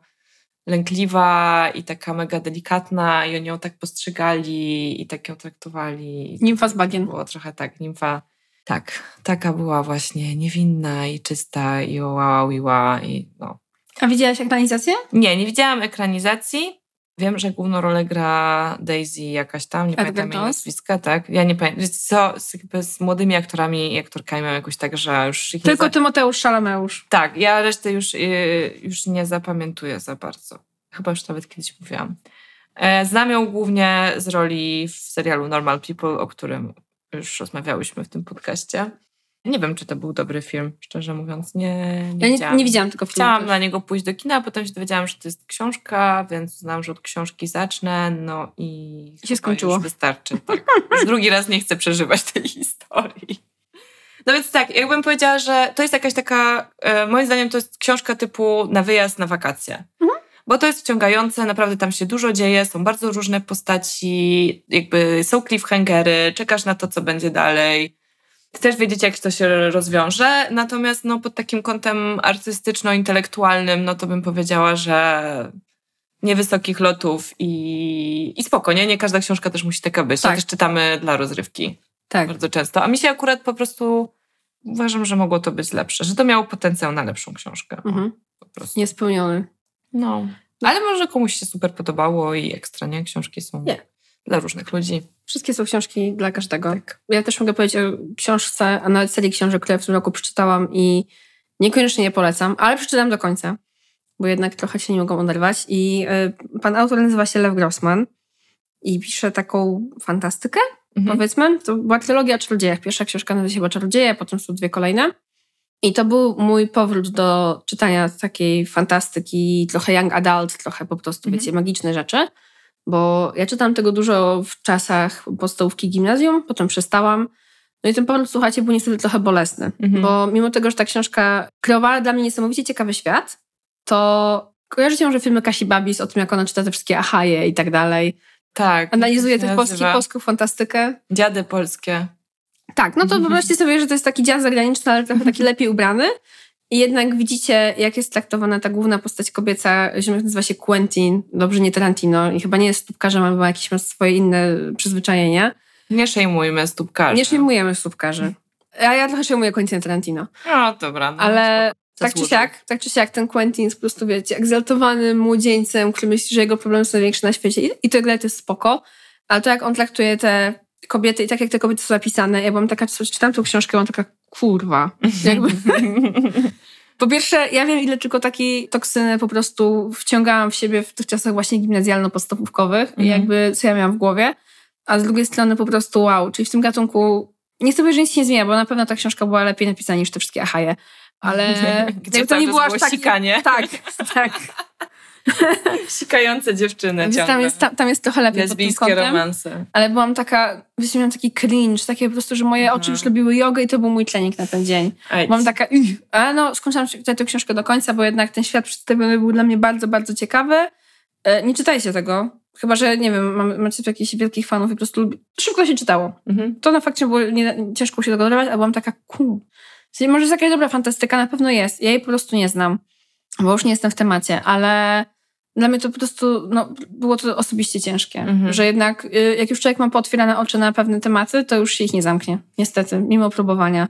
lękliwa i taka mega delikatna i oni ją tak postrzegali i tak ją traktowali. Nimfa z bagien. Było trochę tak, nimfa. Tak, taka była właśnie niewinna i czysta i ła i no. A widziałaś ekranizację? Nie, nie widziałam ekranizacji. Wiem, że główną rolę gra Daisy jakaś tam, nie pamiętam jej nazwiska, tak? Ja nie pamiętam. Co, z, z młodymi aktorami i aktorkami mam jakoś tak, że już... Ich Tylko za... Tymoteusz Szalameusz. Tak, ja resztę już, yy, już nie zapamiętuję za bardzo. Chyba już nawet kiedyś mówiłam. E, znam ją głównie z roli w serialu Normal People, o którym już rozmawiałyśmy w tym podcaście. Nie wiem, czy to był dobry film, szczerze mówiąc. Nie, nie, ja widziałam. nie, nie widziałam tego filmu. Chciałam też. na niego pójść do kina, a potem się dowiedziałam, że to jest książka, więc znam, że od książki zacznę, no i... I się skończyło. Już wystarczy. Tak. Już drugi raz nie chcę przeżywać tej historii. No więc tak, jakbym powiedziała, że to jest jakaś taka, e, moim zdaniem to jest książka typu na wyjazd, na wakacje. Mhm. Bo to jest wciągające, naprawdę tam się dużo dzieje, są bardzo różne postaci, jakby są cliffhangery, czekasz na to, co będzie dalej chcesz wiedzieć, jak to się rozwiąże. Natomiast no, pod takim kątem artystyczno-intelektualnym, no to bym powiedziała, że niewysokich lotów i, i spoko, nie? Nie każda książka też musi taka być. Tak. też czytamy dla rozrywki. Tak. Bardzo często. A mi się akurat po prostu uważam, że mogło to być lepsze, że to miało potencjał na lepszą książkę. Mhm. Po prostu. Niespełniony. No. Ale może komuś się super podobało i ekstra, nie? Książki są nie. Dla różnych ludzi. Wszystkie są książki dla każdego. Tak. Ja też mogę powiedzieć o książce, a nawet serii książek, które w tym roku przeczytałam i niekoniecznie je polecam, ale przeczytam do końca, bo jednak trochę się nie mogą oderwać. I y, pan autor nazywa się Lew Grossman i pisze taką fantastykę, mhm. powiedzmy. To była trylogia o czarodziejach. Pierwsza książka nazywa się chyba Czarodzieje, potem są dwie kolejne. I to był mój powrót do czytania takiej fantastyki, trochę young adult, trochę po prostu, mhm. wiecie, magiczne rzeczy. Bo ja czytam tego dużo w czasach podstawówki gimnazjum, potem przestałam. No i ten powrót, słuchajcie, był niestety trochę bolesny. Mhm. Bo mimo tego, że ta książka kreowała dla mnie niesamowicie ciekawy świat, to kojarzycie może filmy Kasi Babis o tym, jak ona czyta te wszystkie ahaje i tak dalej. Tak. Analizuje też polski, polską fantastykę. Dziady polskie. Tak, no to mhm. wyobraźcie sobie, że to jest taki dziad zagraniczny, ale trochę taki lepiej ubrany. I jednak widzicie, jak jest traktowana ta główna postać kobieca, ziomek nazywa się Quentin, dobrze nie Tarantino i chyba nie jest stópkarzem, albo jakieś ma swoje inne przyzwyczajenia. Nie szejmujmy stópkarzy. Nie szejmujemy stópkarzy. A ja trochę szejmuję Quentin Tarantino. No dobra. No, Ale tak czy siak, tak czy siak ten Quentin jest po prostu, wiecie, egzaltowanym młodzieńcem, który myśli, że jego problemy są największe na świecie i, i to jest spoko. Ale to jak on traktuje te kobiety i tak jak te kobiety są zapisane, ja byłam taka, czytam tą książkę, byłam taka, kurwa. Jakby. po pierwsze, ja wiem, ile tylko takiej toksyny po prostu wciągałam w siebie w tych czasach właśnie gimnazjalno-podstawówkowych i mhm. jakby co ja miałam w głowie. A z drugiej strony po prostu wow, czyli w tym gatunku nie chcę powiedzieć, że nic się nie zmienia, bo na pewno ta książka była lepiej napisana niż te wszystkie ahaje. Ale Gdzie to nie było aż tak. Sikanie. Tak, tak. Sikające dziewczyny Więc tam jest, tam, tam jest trochę lepiej Lesbijskie romanse. Ale byłam taka, wiecie, miałam taki cringe, takie po prostu, że moje Aha. oczy już lubiły jogę i to był mój trening na ten dzień. Mam taka, ale no skończyłam tę książkę do końca, bo jednak ten świat przedstawiony był dla mnie bardzo, bardzo ciekawy. E, nie czytajcie tego, Chyba, że nie wiem, macie tu jakichś wielkich fanów i po prostu szybko się czytało. Mhm. To na fakcie było nie, ciężko się tego a byłam taka, cool. Może jest jakaś dobra fantastyka, na pewno jest. Ja jej po prostu nie znam, bo już nie jestem w temacie, ale dla mnie to po prostu no, było to osobiście ciężkie. Mhm. Że jednak y, jak już człowiek ma pootwierane oczy na pewne tematy, to już się ich nie zamknie. Niestety, mimo próbowania.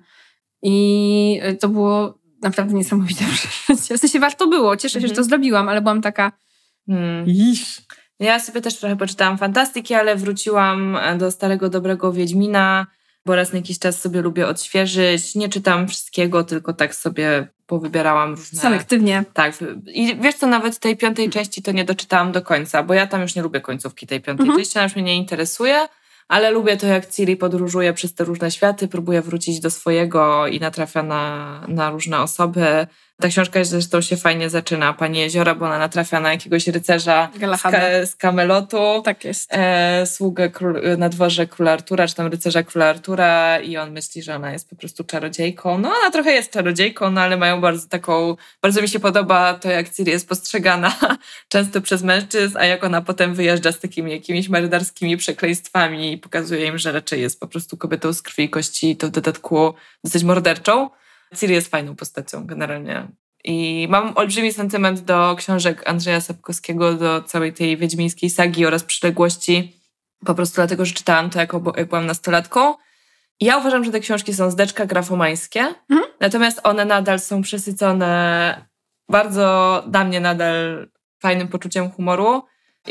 I y, to było naprawdę niesamowite przeżycie. W sensie warto było. Cieszę się, mhm. że to mhm. zrobiłam, ale byłam taka... Hmm. Ja sobie też trochę poczytałam fantastyki, ale wróciłam do starego, dobrego Wiedźmina bo raz na jakiś czas sobie lubię odświeżyć. Nie czytam wszystkiego, tylko tak sobie powybierałam różne... Selektywnie. Tak. I wiesz co, nawet tej piątej części to nie doczytałam do końca, bo ja tam już nie lubię końcówki tej piątej mhm. części, ona już mnie nie interesuje, ale lubię to, jak Ciri podróżuje przez te różne światy, próbuje wrócić do swojego i natrafia na, na różne osoby. Ta książka zresztą się fajnie zaczyna, Pani Jeziora, bo ona natrafia na jakiegoś rycerza z, ka z, Kamelotu. Tak jest. E, sługę król, na dworze króla Artura, czy tam rycerza króla Artura i on myśli, że ona jest po prostu czarodziejką. No ona trochę jest czarodziejką, no ale mają bardzo taką, bardzo mi się podoba to, jak Ciri jest postrzegana często przez mężczyzn, a jak ona potem wyjeżdża z takimi jakimiś marynarskimi przekleństwami i pokazuje im, że raczej jest po prostu kobietą z krwi i kości, to w dodatku dosyć morderczą. Ciri jest fajną postacią generalnie. I mam olbrzymi sentyment do książek Andrzeja Sapkowskiego, do całej tej wiedźmińskiej sagi oraz przyległości. Po prostu dlatego, że czytałam to, jak, jak byłam nastolatką. I ja uważam, że te książki są zdeczka grafomańskie, mhm. natomiast one nadal są przesycone bardzo, dla mnie nadal fajnym poczuciem humoru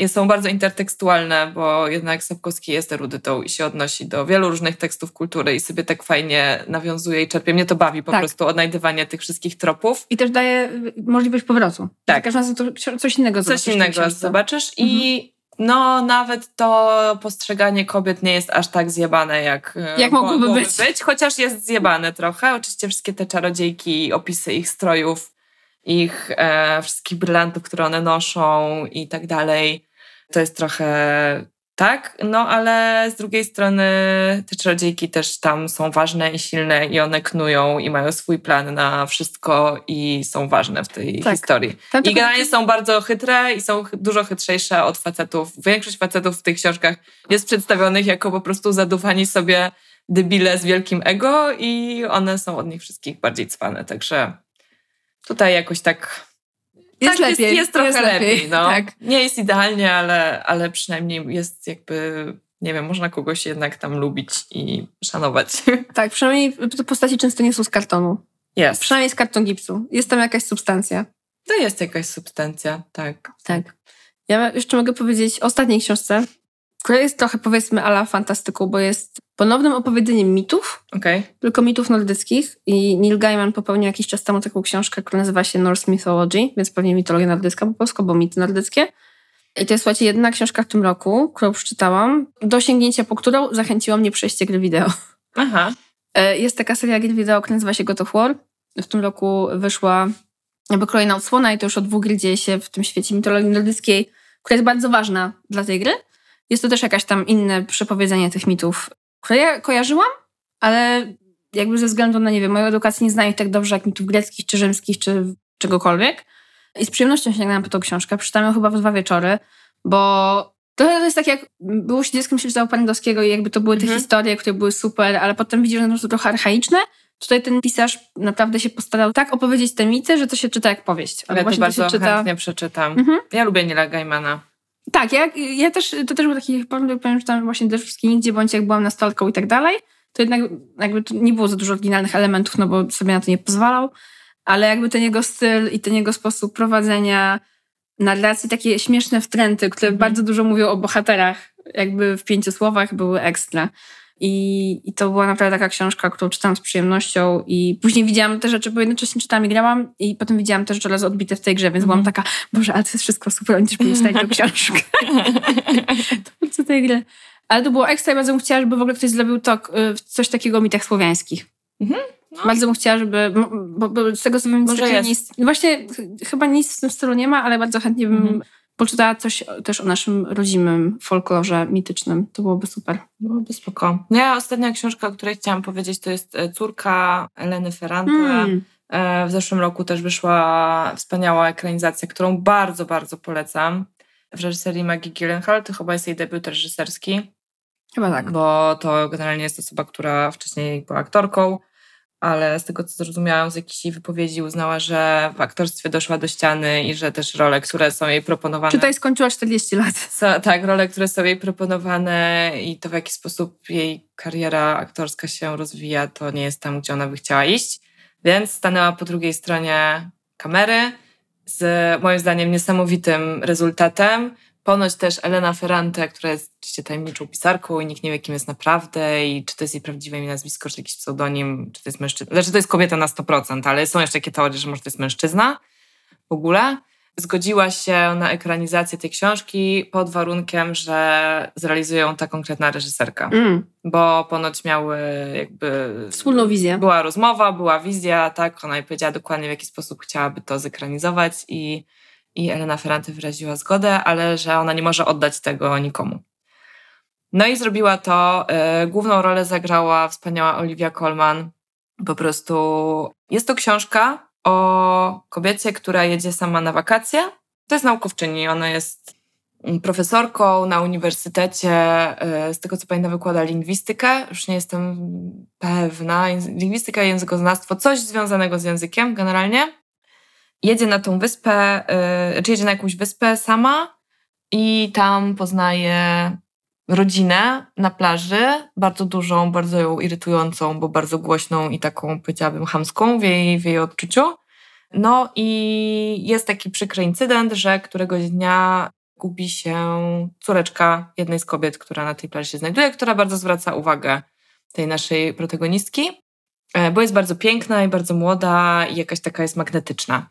są bardzo intertekstualne, bo jednak Sapkowski jest erudytą i się odnosi do wielu różnych tekstów kultury i sobie tak fajnie nawiązuje i czerpie. Mnie to bawi po tak. prostu odnajdywanie tych wszystkich tropów. I też daje y, możliwość powrotu. Tak. Każdy razem to coś innego zobaczysz. Coś innego zobaczysz mhm. i no nawet to postrzeganie kobiet nie jest aż tak zjebane, jak, y, jak mogłoby, mogłoby być. być. Chociaż jest zjebane trochę. Oczywiście wszystkie te czarodziejki, opisy ich strojów, ich e, wszystkich brylantów, które one noszą i tak dalej. To jest trochę tak, no ale z drugiej strony te czarodziejki też tam są ważne i silne i one knują i mają swój plan na wszystko i są ważne w tej tak. historii. Tam I generalnie są bardzo chytre i są dużo chytrzejsze od facetów. Większość facetów w tych książkach jest przedstawionych jako po prostu zadufani sobie debile z wielkim ego i one są od nich wszystkich bardziej cwane, także Tutaj jakoś tak. Jest tak, lepiej. Jest, jest trochę jest lepiej. lepiej no. tak. Nie jest idealnie, ale, ale przynajmniej jest jakby nie wiem, można kogoś jednak tam lubić i szanować. Tak, przynajmniej postaci często nie są z kartonu. Jest. Przynajmniej z karton gipsu. Jest tam jakaś substancja. To jest jakaś substancja, tak. Tak. Ja jeszcze mogę powiedzieć o ostatniej książce, która jest trochę powiedzmy ala fantastyką, bo jest ponownym opowiedzeniem mitów, okay. tylko mitów nordyckich. I Neil Gaiman popełnił jakiś czas temu taką książkę, która nazywa się Norse Mythology, więc pewnie mitologia nordycka po polsku, bo mity nordyckie. I to jest, słuchajcie, jedna książka w tym roku, którą przeczytałam, do sięgnięcia po którą zachęciło mnie przejście gry wideo. Aha. E, jest taka seria gier wideo, która nazywa się God of War. w tym roku wyszła jakby kolejna odsłona i to już o dwóch gry dzieje się w tym świecie mitologii nordyckiej, która jest bardzo ważna dla tej gry. Jest to też jakaś tam inne przepowiedzenie tych mitów, które ja kojarzyłam, ale jakby ze względu na, nie wiem, moją edukację nie znaję ich tak dobrze jak mitów greckich, czy rzymskich, czy czegokolwiek. I z przyjemnością sięgnęłam po tą książkę. Przeczytałam ją chyba w dwa wieczory, bo to jest tak jak było się dzieckiem, się czytało Panidowskiego i jakby to były te mhm. historie, które były super, ale potem widzisz, że one są trochę archaiczne. Tutaj ten pisarz naprawdę się postarał tak opowiedzieć te mity, że to się czyta jak powieść. Ale ja to bardzo to czyta... chętnie przeczytam. Mhm. Ja lubię Nila Gaimana. Tak, ja, ja też, to też był taki, powiem, że tam właśnie też wszystkie nigdzie, bądź jak byłam nastolką i tak dalej, to jednak jakby nie było za dużo oryginalnych elementów, no bo sobie na to nie pozwalał, ale jakby ten jego styl i ten jego sposób prowadzenia narracji, takie śmieszne wtręty, które mhm. bardzo dużo mówią o bohaterach, jakby w pięciu słowach były ekstra. I, I to była naprawdę taka książka, którą czytałam z przyjemnością i później widziałam te rzeczy, bo jednocześnie czytałam i grałam i potem widziałam te rzeczy razy odbite w tej grze, więc mm. byłam taka, Boże, ale to jest wszystko super, oni też powinni tę książkę. to co tej gry. Ale to było ekstra i bardzo bym chciała, żeby w ogóle ktoś zrobił to, y, coś takiego o mitach słowiańskich. Mhm. No. Bardzo bym chciała, żeby, bo, bo z tego co wiem, Może jest. Nic, no właśnie chyba nic w tym stylu nie ma, ale bardzo chętnie bym mhm. Poczytała coś też o naszym rodzimym folklorze mitycznym. To byłoby super. Byłoby spoko. No ja ostatnia książka, o której chciałam powiedzieć, to jest e, Córka Eleny Ferrante. Mm. W zeszłym roku też wyszła wspaniała ekranizacja, którą bardzo, bardzo polecam. W reżyserii Maggie Gyllenhaal. To chyba jest jej debiut reżyserski. Chyba tak. Bo to generalnie jest osoba, która wcześniej była aktorką ale z tego co zrozumiałam z jakiejś wypowiedzi uznała, że w aktorstwie doszła do ściany i że też role, które są jej proponowane... Tutaj skończyła 40 lat. Tak, role, które są jej proponowane i to w jaki sposób jej kariera aktorska się rozwija, to nie jest tam, gdzie ona by chciała iść. Więc stanęła po drugiej stronie kamery z moim zdaniem niesamowitym rezultatem, Ponoć też Elena Ferrante, która jest oczywiście tajemniczą pisarką i nikt nie wie, kim jest naprawdę i czy to jest jej prawdziwe imię, nazwisko, czy jakiś pseudonim, czy to jest mężczyzna. Znaczy to jest kobieta na 100%, ale są jeszcze takie teorie, że może to jest mężczyzna w ogóle. Zgodziła się na ekranizację tej książki pod warunkiem, że zrealizują ta konkretna reżyserka. Mm. Bo ponoć miały jakby... Wspólną wizję. Była rozmowa, była wizja, tak. Ona jej powiedziała dokładnie, w jaki sposób chciałaby to zekranizować i i Elena Ferrante wyraziła zgodę, ale że ona nie może oddać tego nikomu. No i zrobiła to. E, główną rolę zagrała wspaniała Olivia Colman. Po prostu jest to książka o kobiecie, która jedzie sama na wakacje. To jest naukowczyni. Ona jest profesorką na uniwersytecie. E, z tego co pamiętam, wykłada lingwistykę. Już nie jestem pewna. Lingwistyka językoznawstwo, coś związanego z językiem generalnie jedzie na tą wyspę, yy, czy jedzie na jakąś wyspę sama i tam poznaje rodzinę na plaży, bardzo dużą, bardzo ją irytującą, bo bardzo głośną i taką, powiedziałabym, hamską w jej, w jej odczuciu. No i jest taki przykry incydent, że któregoś dnia gubi się córeczka jednej z kobiet, która na tej plaży się znajduje, która bardzo zwraca uwagę tej naszej protagonistki, e, bo jest bardzo piękna i bardzo młoda i jakaś taka jest magnetyczna.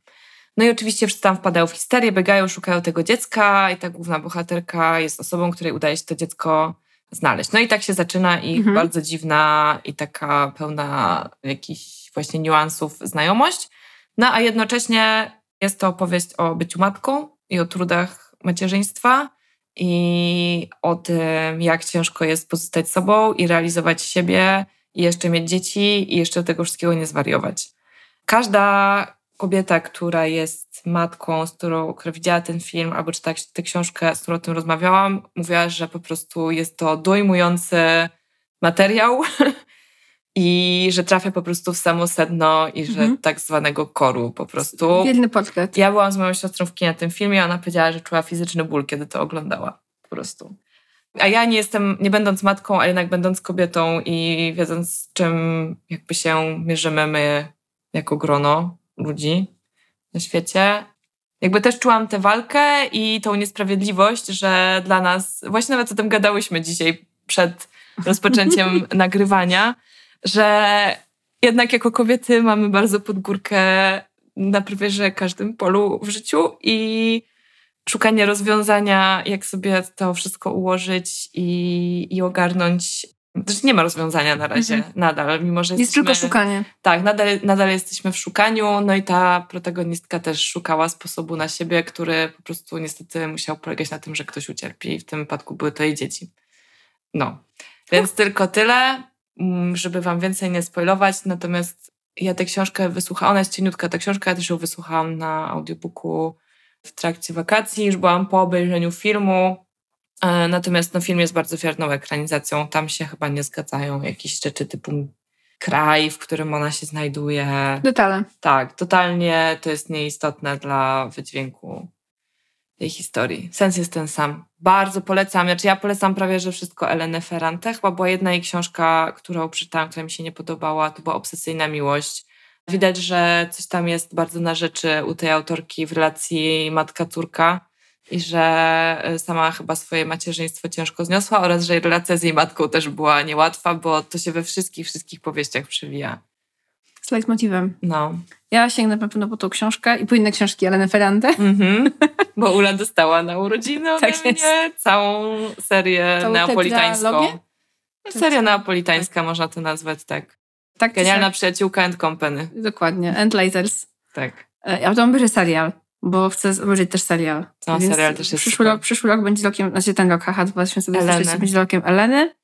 No i oczywiście wszyscy tam wpadają w histerię, biegają, szukają tego dziecka i ta główna bohaterka jest osobą, której udaje się to dziecko znaleźć. No i tak się zaczyna ich mhm. bardzo dziwna i taka pełna jakichś właśnie niuansów znajomość. No a jednocześnie jest to opowieść o byciu matką i o trudach macierzyństwa i o tym, jak ciężko jest pozostać sobą i realizować siebie i jeszcze mieć dzieci i jeszcze tego wszystkiego nie zwariować. Każda kobieta, która jest matką, z którą, która widziała ten film albo czytała tę książkę, z którą o tym rozmawiałam, mówiła, że po prostu jest to dojmujący materiał i że trafia po prostu w samo sedno i że mhm. tak zwanego koru po prostu. Wielny portret. Ja byłam z moją siostrą w kinie na tym filmie, ona powiedziała, że czuła fizyczny ból, kiedy to oglądała po prostu. A ja nie jestem, nie będąc matką, ale jednak będąc kobietą i wiedząc z czym jakby się mierzymy my jako grono, ludzi na świecie. Jakby też czułam tę walkę i tą niesprawiedliwość, że dla nas, właśnie nawet o tym gadałyśmy dzisiaj przed rozpoczęciem nagrywania, że jednak jako kobiety mamy bardzo pod górkę na prawie że każdym polu w życiu i szukanie rozwiązania, jak sobie to wszystko ułożyć i, i ogarnąć, Też nie ma rozwiązania na razie, mhm. nadal, mimo że Jest jesteśmy, tylko szukanie. Tak, nadal, nadal jesteśmy w szukaniu, no i ta protagonistka też szukała sposobu na siebie, który po prostu niestety musiał polegać na tym, że ktoś ucierpi i w tym wypadku były to jej dzieci. No, więc tylko tyle, mm, żeby wam więcej nie spoilować, natomiast ja tę książkę wysłuchałam, ona jest cieniutka, ta książka, ja też ją wysłuchałam na audiobooku w trakcie wakacji, już byłam po obejrzeniu filmu, natomiast no, film jest bardzo wierną ekranizacją, tam się chyba nie zgadzają jakieś rzeczy typu kraj, w którym ona się znajduje. Detale. Tak, totalnie to jest nieistotne dla wydźwięku tej historii. Sens jest ten sam. Bardzo polecam, znaczy ja polecam prawie, że wszystko Elenę Ferrante. Chyba była jedna jej książka, którą przeczytałam, która mi się nie podobała, to była Obsesyjna Miłość. Widać, że coś tam jest bardzo na rzeczy u tej autorki w relacji matka-córka i że e, sama chyba swoje macierzyństwo ciężko zniosła oraz, że relacja z jej matką też była niełatwa, bo to się we wszystkich, wszystkich powieściach przewija. Z leitmotivem. No. Ja sięgnę na pewno po tą książkę i po inne książki Eleny Ferrante. Mm-hmm. Bo Ula dostała na urodziny ode tak mnie całą serię całą neapolitańską. No, seria neapolitańska, tak. można to nazwać, tak. tak Genialna się... przyjaciółka and company. Dokładnie. And Lasers. Tak. E, ja potem obejrzę serial, bo chcę obejrzeć też serial. No, serial też jest przyszły rok, przyszły rok będzie rokiem, znaczy ten rok, haha, 2026 będzie rokiem Eleny.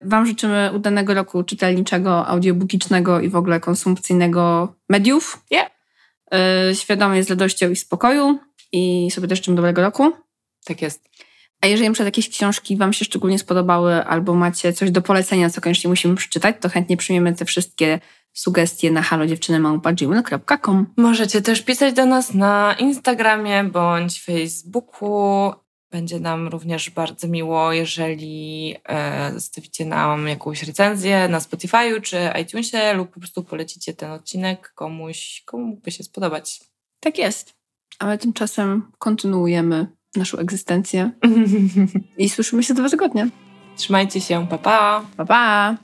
Wam życzymy udanego roku czytelniczego, audiobookicznego i w ogóle konsumpcyjnego mediów. Yeah. Świadomie z radością i spokoju i sobie też życzę dobrego roku. Tak jest. A jeżeli na przykład jakieś książki Wam się szczególnie spodobały albo macie coś do polecenia, co koniecznie musimy przeczytać, to chętnie przyjmiemy te wszystkie sugestie na halodziewczynymałpa.gmail.com Możecie też pisać do nas na Instagramie bądź Facebooku. Będzie nam również bardzo miło, jeżeli e, zostawicie nam jakąś recenzję na Spotify'u czy iTunesie lub po prostu polecicie ten odcinek komuś, komu mógłby się spodobać. Tak jest. A my tymczasem kontynuujemy naszą egzystencję i słyszymy się dwa tygodnie. Trzymajcie się, pa pa! Pa pa!